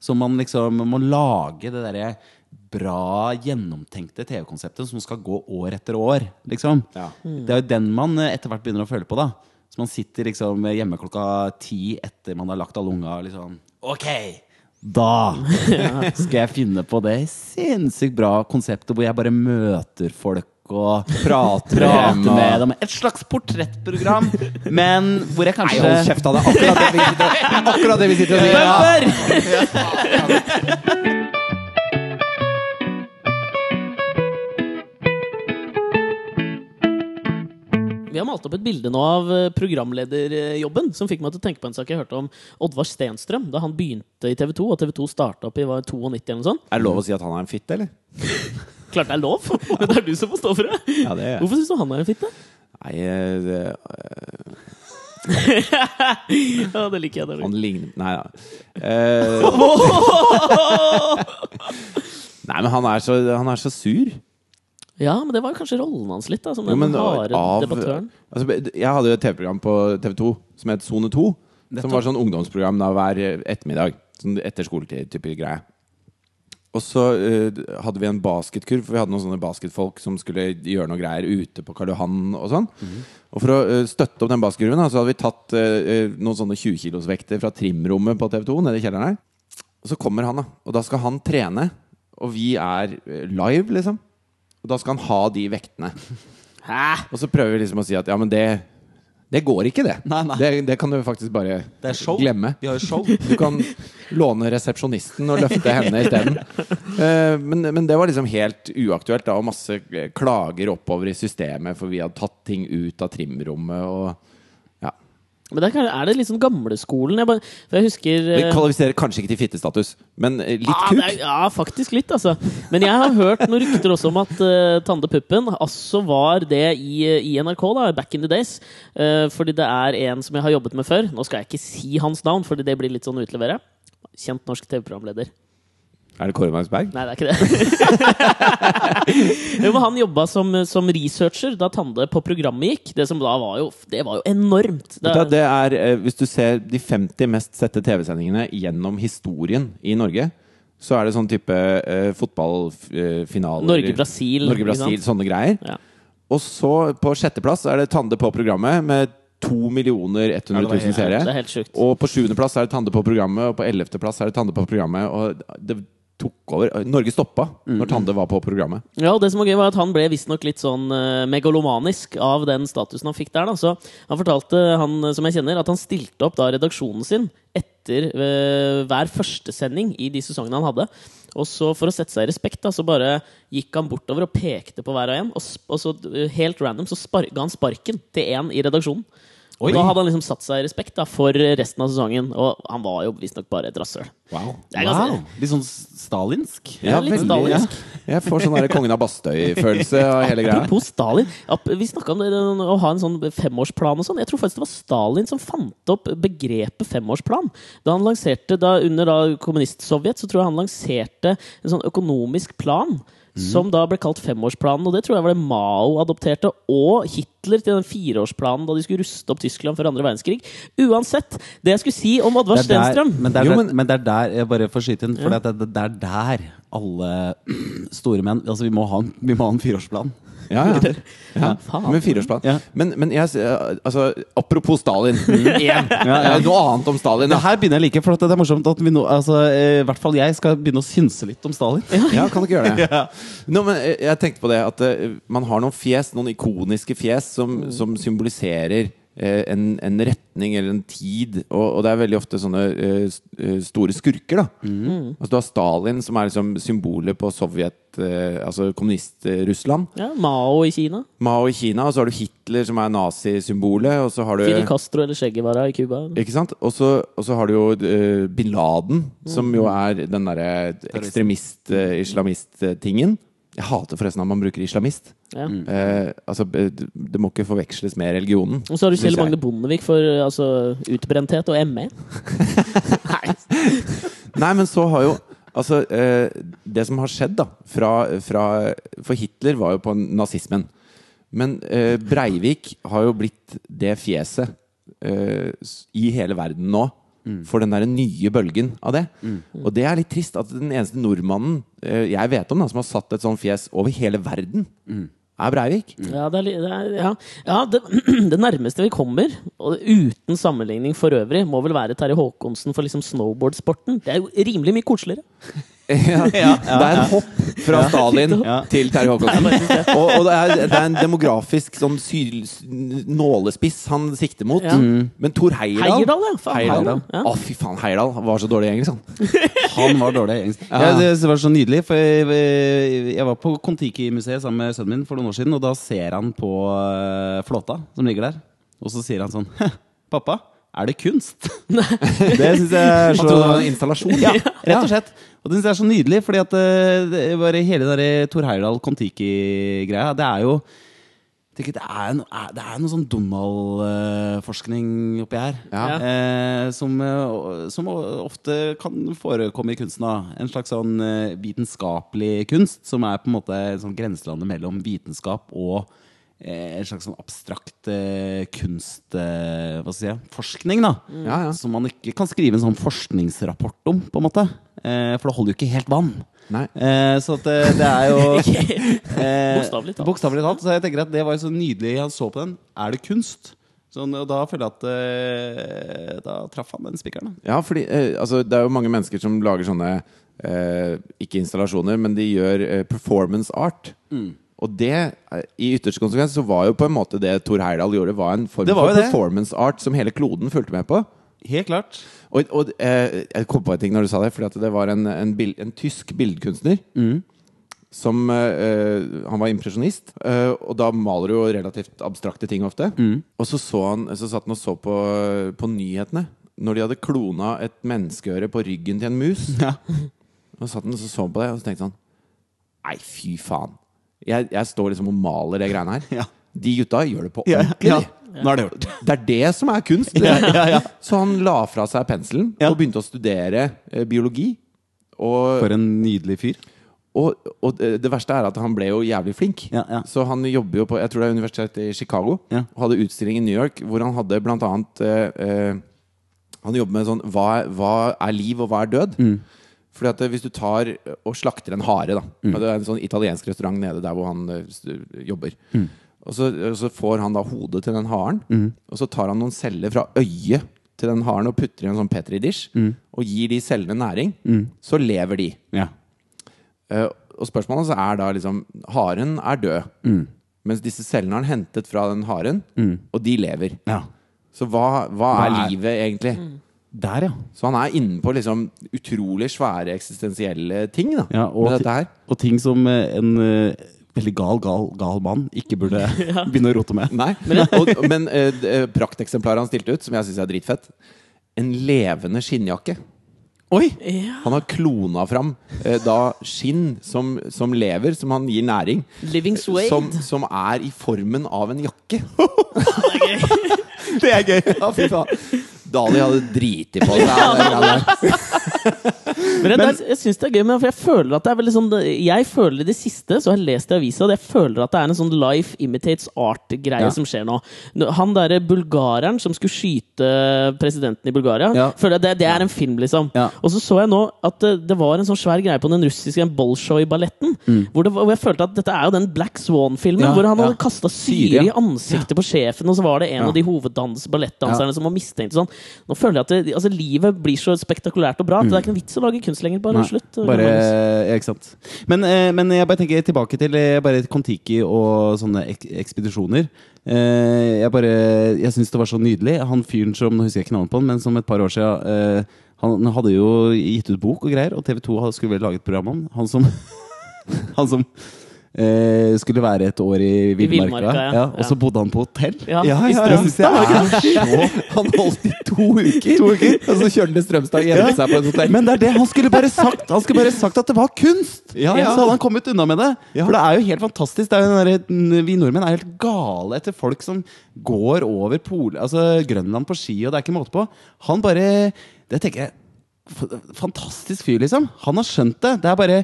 Så man liksom må lage det derre bra gjennomtenkte TV-konseptet som skal gå år etter år. Liksom. Ja. Det er jo den man eh, etter hvert begynner å føle på. da Så man sitter liksom hjemme klokka ti etter man har lagt alle unga. Liksom. Ok, da skal jeg finne på det sinnssykt bra konseptet hvor jeg bare møter folk og Prater prater med dem. Et slags portrettprogram, men hvor jeg Nei, kanskje hold kjeft av det! Akkurat det vi sitter, akkurat det vi sitter og sier. Bumper! Vi har malt opp et bilde nå av eh, programlederjobben, som fikk meg til å tenke på en sak jeg hørte om Oddvar Stenstrøm da han begynte i TV 2, og TV 2 starta opp i var 92 eller noe sånt. Er det lov å si at han er en fitte, eller? Klart det er lov, men det er du som får stå for det. Ja, det er Hvorfor syns du han er en fitte? Nei, det det, Ja, det liker jeg. Det han ligner Nei da. Uh... nei, men han er, så, han er så sur. Ja, men det var jo kanskje rollen hans litt, da, som den harde av- debattøren. Altså, jeg hadde jo et TV-program på TV2 som het Sone 2. Som var sånn ungdomsprogram da hver ettermiddag. Sånn etter skoletid-type greie. Og så uh, hadde vi en basketkurv, for vi hadde noen sånne basketfolk som skulle gjøre noe greier ute på Karl Johan og sånn. Og for å uh, støtte opp den basketkurven, da, så hadde vi tatt eh, noen sånne 20-kilosvekter fra trimrommet på TV2 nede i kjelleren her. Og så kommer han, da. Og da skal han trene. Og vi er live, liksom. Og da skal han ha de vektene. Hæ? Og så prøver vi liksom å si at ja, men det det går ikke, det. Nei, nei. Det, det kan du faktisk bare glemme. Vi har jo show. Du kan låne resepsjonisten og løfte henne isteden. Uh, men, men det var liksom helt uaktuelt, da, og masse eh, klager oppover i systemet, for vi hadde tatt ting ut av trimrommet og. Men det er, det litt sånn gamleskolen? Jeg, bare, jeg husker Det eh, kvalifiserer kanskje ikke til fittestatus, men eh, litt ah, kuk. er, ja, faktisk litt, altså. Men jeg har hørt noen rykter også om at uh, Tande Puppen altså var det i, i NRK, da, back in the days. Uh, fordi det er en som jeg har jobbet med før. Nå skal jeg ikke si hans navn, fordi det blir litt sånn utlevere. Kjent norsk TV-programleder. Er det Kåre Magnus Berg? Nei, det er ikke det. jo, han jobba som, som researcher da Tande på programmet gikk. Det som da var jo, det var jo enormt. Det, er... Det er, eh, hvis du ser de 50 mest sette TV-sendingene gjennom historien i Norge, så er det sånn type uh, fotballfinaler Norge-Brasil, Norge-Brasil, sånne greier. Ja. Og så på sjetteplass er det Tande på programmet med 2 millioner 100 det 000 helt- seere. det er helt sjukt. Og på sjuendeplass er det Tande på programmet, og på ellevteplass er det Tande på programmet. Og det tok over. Norge stoppa Mm. når Tande var på programmet. Ja, og det som var gøy var at Han ble visstnok litt sånn eh, megalomanisk av den statusen han fikk der. Da. Så Han fortalte, han som jeg kjenner, at han stilte opp da redaksjonen sin etter eh, hver førstesending i de sesongene han hadde. Og så For å sette seg i respekt da, så bare gikk han bortover og pekte på hver og en. Og, og så eh, helt random så ga han sparken til én i redaksjonen. Oi. Da hadde han liksom satt seg i respekt da, for resten av sesongen. Og han var jo visstnok bare et rasshøl. Wow. Er Litt sånn stalinsk. Ja, litt veldig, stalinsk. Ja. Jeg får sånn der Kongen av Bastøy-følelse av hele greia. Apropos Stalin. Vi snakka om det, å ha en sånn femårsplan og sånn. Jeg tror faktisk det var Stalin som fant opp begrepet femårsplan. Da han lanserte, da Under da kommunist-Sovjet så tror jeg han lanserte en sånn økonomisk plan. Som da ble kalt femårsplanen, og det tror jeg var det Mao adopterte. Og Hitler til den fireårsplanen da de skulle ruste opp Tyskland før andre verdenskrig. Uansett, det jeg skulle si om Oddvar Stenstrøm men, er Jo, men- men det er der Jeg bare får skyte inn, for det, det, det er der alle store menn Altså, vi må ha en, vi må ha en fireårsplan. Ja, ja. ja. Med fireårsplan. Ja. Men, men jeg, altså, apropos Stalin ja. Noe annet om Stalin. Det her begynner jeg like, for det er morsomt at vi nå altså, eh, I hvert fall jeg skal begynne å synse litt om Stalin. Ja, kan du ikke gjøre det? No, men jeg, jeg tenkte på det at eh, man har noen fjes, noen ikoniske fjes, som, som symboliserer eh, en, en retning eller en tid. Og, og det er veldig ofte sånne uh, eh, store skurker. da Altså Du har Stalin, som er liksom symbolet på Sovjet, uh, altså kommunist-Russland. Ja, Mao i Kina. Mao i Kina, og så har du Hitler, som er nazisymbolet. Og så har du Fidel Castro eller Che Guevara i Cuba. Ikke sant? Og så og så har du jo uh, bin Laden, som jo er den derre ekstremist-islamist-tingen. Jeg hater forresten at man bruker islamist. Ja. Eh, altså, det må ikke forveksles med religionen. Og så har du Kjell. Magne Bondevik for altså, utbrenthet og ME. Nei. Nei, men så har jo Altså, eh, det som har skjedd, da fra, fra For Hitler var jo på nazismen. Men eh, Breivik har jo blitt det fjeset eh, i hele verden nå. For den der nye bølgen av det. Og det er litt trist at den eneste nordmannen eh, jeg vet om da som har satt et sånt fjes over hele verden, er Breivik. Ja, det, er, det, er, ja. ja det, det nærmeste vi kommer, og uten sammenligning for øvrig, må vel være Terje Håkonsen for liksom snowboardsporten. Det er jo rimelig mye koseligere. Ja, det er et hopp fra Stalin Ja. til Terje Håkonsen. Og, og det, er, det er en demografisk sånn syl, nålespiss han sikter mot. Ja. Men Thor Heyerdahl Heyerdahl, ja. Faen, Heyerdahl. Å, fy faen, Heyerdahl var så dårlig i engelsk, han. Han var dårlig i engelsk. Ja, det, det var så nydelig, for jeg, jeg var på Kon-Tiki-museet sammen med sønnen min for noen år siden, og da ser han på eh, flåta som ligger der, og så sier han sånn Pappa, er det kunst? det syns jeg er Han trodde det var en installasjon. Ja, rett og slett. Og det synes jeg er så nydelig, fordi at eh, det bare hele den Thor Heyerdahl Kon-Tiki-greia, det er jo jeg det, er no, er- det er noe sånn Donald-forskning oppi her. Ja. Eh, som, eh, som ofte kan forekomme i kunsten. Da. En slags sånn eh, vitenskapelig kunst, som er på en måte sånn grenselandet mellom vitenskap og eh, en slags sånn abstrakt eh, kunst... Eh, hva skal jeg si? Forskning, da. Ja, ja. Som man ikke kan skrive en sånn forskningsrapport om, på en måte. Eh, for det holder jo ikke helt vann. Nei. Eh, så at det, er jo eh, Bokstavelig talt. Bokstavelig talt. Så jeg tenker at det var jo så nydelig han så på den. Er det kunst? Sånn, og da føler jeg at eh, Da traff han den spikeren. Ja, fordi eh, altså, det er jo mange mennesker som lager sånne eh, Ikke installasjoner, men de gjør eh, performance art. Og det, i ytterste konsekvens, så var jo på en måte det Thor Heyerdahl gjorde, var en form Det var for jo det. performance art som hele kloden fulgte med på. Helt klart. Og, og eh, jeg kom på en ting når du sa det, fordi at det var en, en, bil, en tysk billedkunstner. Som eh, Han var impresjonist, eh, og da maler du jo relativt abstrakte ting ofte. Og så, så, han, så satt han og så på, på nyhetene når de hadde klona et menneskeøre på ryggen til en mus. Ja. Og satt han og så så på det, og så tenkte han Nei, fy faen. Jeg, jeg står liksom og maler det greiene her. Ja. De gutta gjør det på ordentlig. ja. ja. Nå er det gjort. Det er det som er kunst. Ja, ja, ja. Så han la fra seg penselen og begynte å studere eh, biologi. Og, For en nydelig fyr. og, og det det verste er at han ble jo jævlig flink. Ja, ja. Så han jobber jo på Jeg tror det er universitetet i Chicago. Ja. Og hadde utstilling i New York hvor han hadde blant annet eh, eh, Han jobber med sånn hva hva er liv, og hva er død? Mm. Fordi at eh, Hvis du tar og slakter en hare da Mm. Det er en sånn italiensk restaurant nede der hvor han eh, jobber. Mm. Og, så, og så får han da hodet til den haren, og så tar han noen celler fra øyet til den haren og putter i en sånn Petri-dish Mm. og gir de cellene næring. Så lever de. Ja. Uh, og spørsmålet er da liksom Haren er død. Mm. Mens disse cellene har han hentet fra den haren, og de lever. ja. Så hva, hva er Hva er- livet egentlig? Der, ja. Så han er innenpå liksom utrolig svære eksistensielle ting da ja og, med dette her. og ting som eh, en uh, veldig gal, gal, gal mann ikke burde begynne å rote med. Nei, men, og, men uh, prakteksemplaret han stilte ut, som jeg syns er dritfett En levende skinnjakke. Oi! Ja. Han har klona fram eh, da skinn som, som lever, som han gir næring. Living Suede. Som, som er i formen av en jakke. Det er gøy! Ja, fy faen. Dali hadde driti på seg. Men jeg, jeg synes det er gøy, men for jeg føler at det er veldig sånn Jeg føler i det siste, så har jeg lest i avisa, at jeg føler at det er en sånn life imitates art-greie Ja. som skjer nå. Han derre bulgareren som skulle skyte presidenten i Bulgaria, Ja. føler jeg det, det er en film, liksom. Ja. Og så så jeg nå at det, det var en sånn svær greie på den russiske Bolshoi-balletten, hvor, hvor jeg følte at dette er jo den Black Swan-filmen, Mm. Hvor han hadde ja. kasta Syre, i ansiktet på sjefen, og så var det en av de hoveddans ballettdanserne som var mistenkt. Sånn. Nå føler jeg at det, altså, livet blir så spektakulært og bra at det er ikke noen vits å lage kunst lenger. Bare Mm. Nei, slutt. Bare, ja, ikke sant. Men, eh, men jeg bare tenker tilbake til eh, bare Kon-Tiki og sånne ek ekspedisjoner. Eh, jeg bare, jeg syns det var så nydelig. Han fyren som Nå husker jeg ikke navnet på han, men som et par år siden eh, Han hadde jo gitt ut bok og greier, og TV 2 skulle vel lage et program om han som Han som eh, skulle være et år i villmarka. ja. Ja, og så bodde han på hotell. Ja, Ja, i. Strømstad? Han holdt i to uker, og så kjørte han til Strømstad og gjemte seg på et hotell. Men det er det han skulle bare sagt Han skulle bare sagt at det var kunst! Ja, ja. Så hadde han kommet unna med det. For det er jo helt fantastisk. Det er jo den derre- vi nordmenn er helt gale etter folk som går over Pol, altså Grønland på ski, og det er ikke måte på. Han bare Det tenker jeg Fantastisk fyr, liksom. Han har skjønt det. Det er bare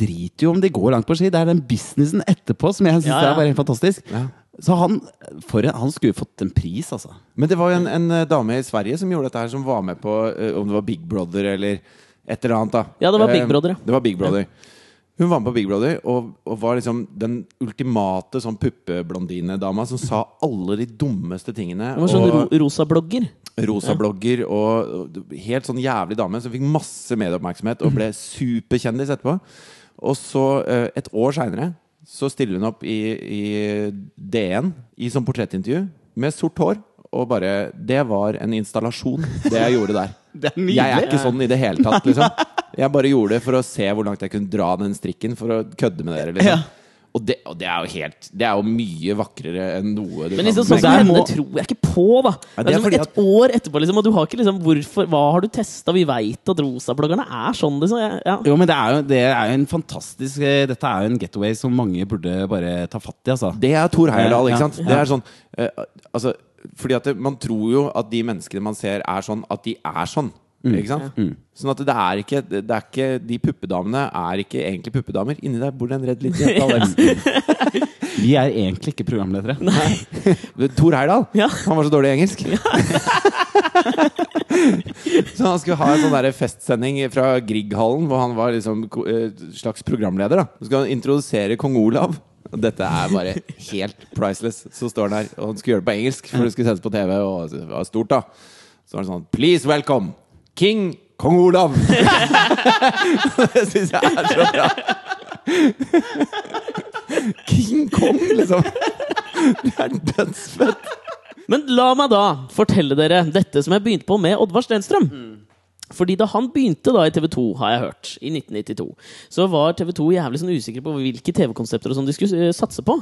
Drit jo om de går langt på ski. Det er den businessen etterpå som jeg syns Ja, ja. er bare helt fantastisk. Ja. Så han for en, Han skulle fått en pris, altså. Men det var jo en, en eh, dame i Sverige som gjorde dette her, som var med på eh, om det var Big Brother eller et eller annet. da Ja, det var Big Eh, Brother. Det var Big Brother Hun var med på Big Brother og, og var liksom den ultimate sånn puppeblondinedama som sa alle de dummeste tingene. Hun var sånn ro og rosa blogger. Rosablogger og og helt sånn jævlig dame som fikk masse medieoppmerksomhet og ble superkjendis etterpå. Og så, eh, et år seinere, så stiller hun opp i, i DN i sånn portrettintervju med sort hår. Og bare Det var en installasjon, det jeg gjorde der. Det er. Jeg er ikke sånn i det hele tatt, liksom. Jeg bare gjorde det for å se hvor langt jeg kunne dra den strikken for å kødde med dere. liksom Ja. Og, det, og det er jo helt Det er jo mye vakrere enn noe du Men liksom, sånn som henne må- tror jeg ikke på, da. Ja, det er det er liksom et et år etterpå, liksom, og du har ikke liksom Hvorfor, Hva har du testa? Vi veit at rosabloggerne er sånn, liksom. Ja, ja. Jo, men det er jo, det er jo en fantastisk eh, Dette er jo en getaway som mange burde bare ta fatt i, altså. Det er Thor Heyerdahl, ikke sant? ja. Det er sånn uh, Altså, fordi at det, man tror jo at de menneskene man ser, er sånn at de er sånn. Ikke sant? Sånn at det er ikke, det er ikke De puppedamene er ikke egentlig puppedamer. Inni der bor det en redd liten jente. Alex. Vi er egentlig ikke programledere. Tor Heyerdahl. Ja. Han var så dårlig i engelsk. så han skulle ha en sånn festsending fra Grieghallen, hvor han var liksom eh, slags programleder. da Så skulle han introdusere kong Olav. Og Dette er bare helt priceless. Så står han der, og han skulle gjøre det på engelsk, for det skulle sendes på TV. Og det var stort da Så var det sånn Please welcome King Kong Olav! det syns jeg er så bra. King Kong, liksom. Det er dødsfett. Men la meg da fortelle dere dette som jeg begynte på med Oddvar Stenstrøm. Fordi da han begynte da i TV 2, har jeg hørt, i 1992, så var TV 2 jævlig sånn usikre på hvilke TV-konsepter og sånn de skulle eh, satse på.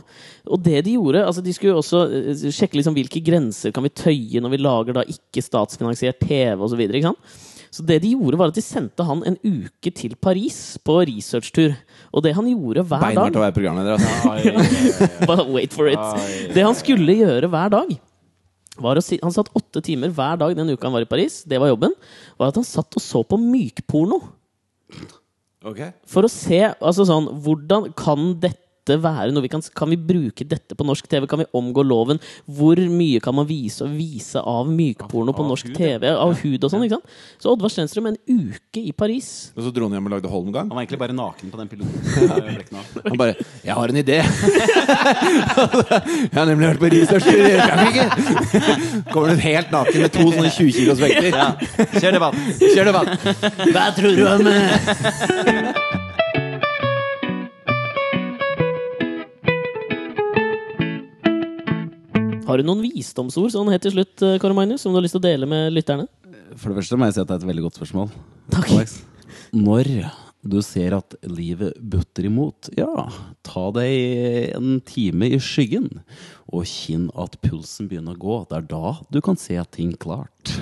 Og det de gjorde altså De skulle også eh, sjekke liksom hvilke grenser kan vi tøye når vi lager da ikke statsfinansiert TV osv. Så, det de gjorde, var at de sendte han en uke til Paris på researchtur. Og det han gjorde hver Beinhardt dag å være programleder, altså. Bare wait for it. Det han skulle gjøre hver dag var å si, Han satt åtte timer hver dag den uka han var i Paris. Det var jobben. Var at han satt og så på mykporno. Okay. For å se altså sånn, hvordan kan dette være noe vi kan Kan vi bruke dette på norsk TV? Kan vi omgå loven? Hvor mye kan man vise og vise av mykporno på Av norsk hud, TV? Av hud og sånn. ikke sant? Så Oddvar Stenstrøm en uke i Paris. Og så dro han hjem og lagde Holmgang. Han var egentlig bare naken på den piloten. Han bare 'Jeg har en idé'. jeg har nemlig vært på research i Frankrike. Kommer du helt naken med to sånne 20 kilos vekter. Kjør debatt! Kjør debatt. Hva tror du om Har du noen visdomsord sånn helt til slutt, eh, Kåre Magnus, som du har lyst til å dele med lytterne? For det første må jeg si at det er et veldig godt spørsmål. Takk. Alex. Når du ser at livet butter imot, ja, ta deg en time i skyggen. Og kjenn at pulsen begynner å gå. Det er da du kan se ting klart.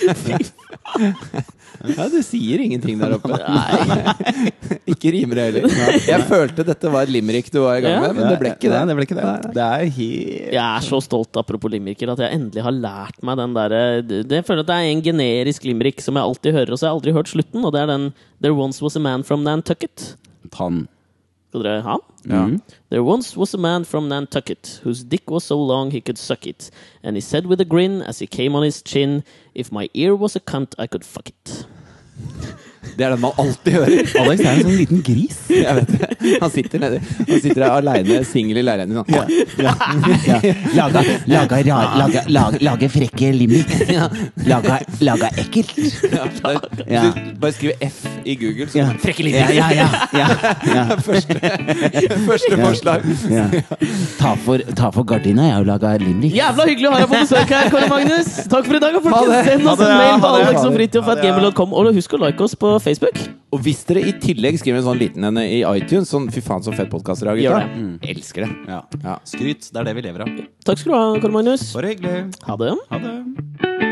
Ja, du sier ingenting der oppe. ikke rimer det heller. Jeg følte dette var et limerick du var i gang med, men det ble ikke det. Nei, det ble ikke det. Det er helt Jeg er så stolt apropos limericker at jeg endelig har lært meg den derre Jeg føler at det er en generisk limerick som jeg alltid hører, og så har jeg aldri hørt slutten, og det er den There once was a man from Nantucket. tann. Skal dere ha? Ja. Mm-hmm. There once was a man from Nantucket whose dick was so long he could suck it, and he said with a grin as he came on his chin, If my ear was a cunt, I could fuck it. Det er den man alltid hører. Alex er en sånn liten gris. Jeg vet det. Han sitter, nede, han sitter der aleine, singel i leiligheten sin. Laga, laga, rar- laga, laga, laga frekke limerick. Laga, laga ekkelt. Ja, bare, Ja. bare skriv F i Google. Så Ja. Frekke Ja, ja, ja. ja, ja, Første forslag. ja. Ta, for, ta for gardina, jeg har jo laga limerick. Jævla hyggelig å ha deg på besøk her, Kåre Magnus! Takk for i dag, og folkens! Send oss en mail på alexogfritjof.gmail.com, og husk å like oss på Facebook. Og hvis dere i tillegg skriver en sånn liten en i iTunes, sånn fy faen så fett podkast dere har, Gjør gutta. Elsker det. Ja. Ja. Skryt. Det er det vi lever av. Takk skal du ha, Karl Magnus. Bare hyggelig. Ha det. Ha det.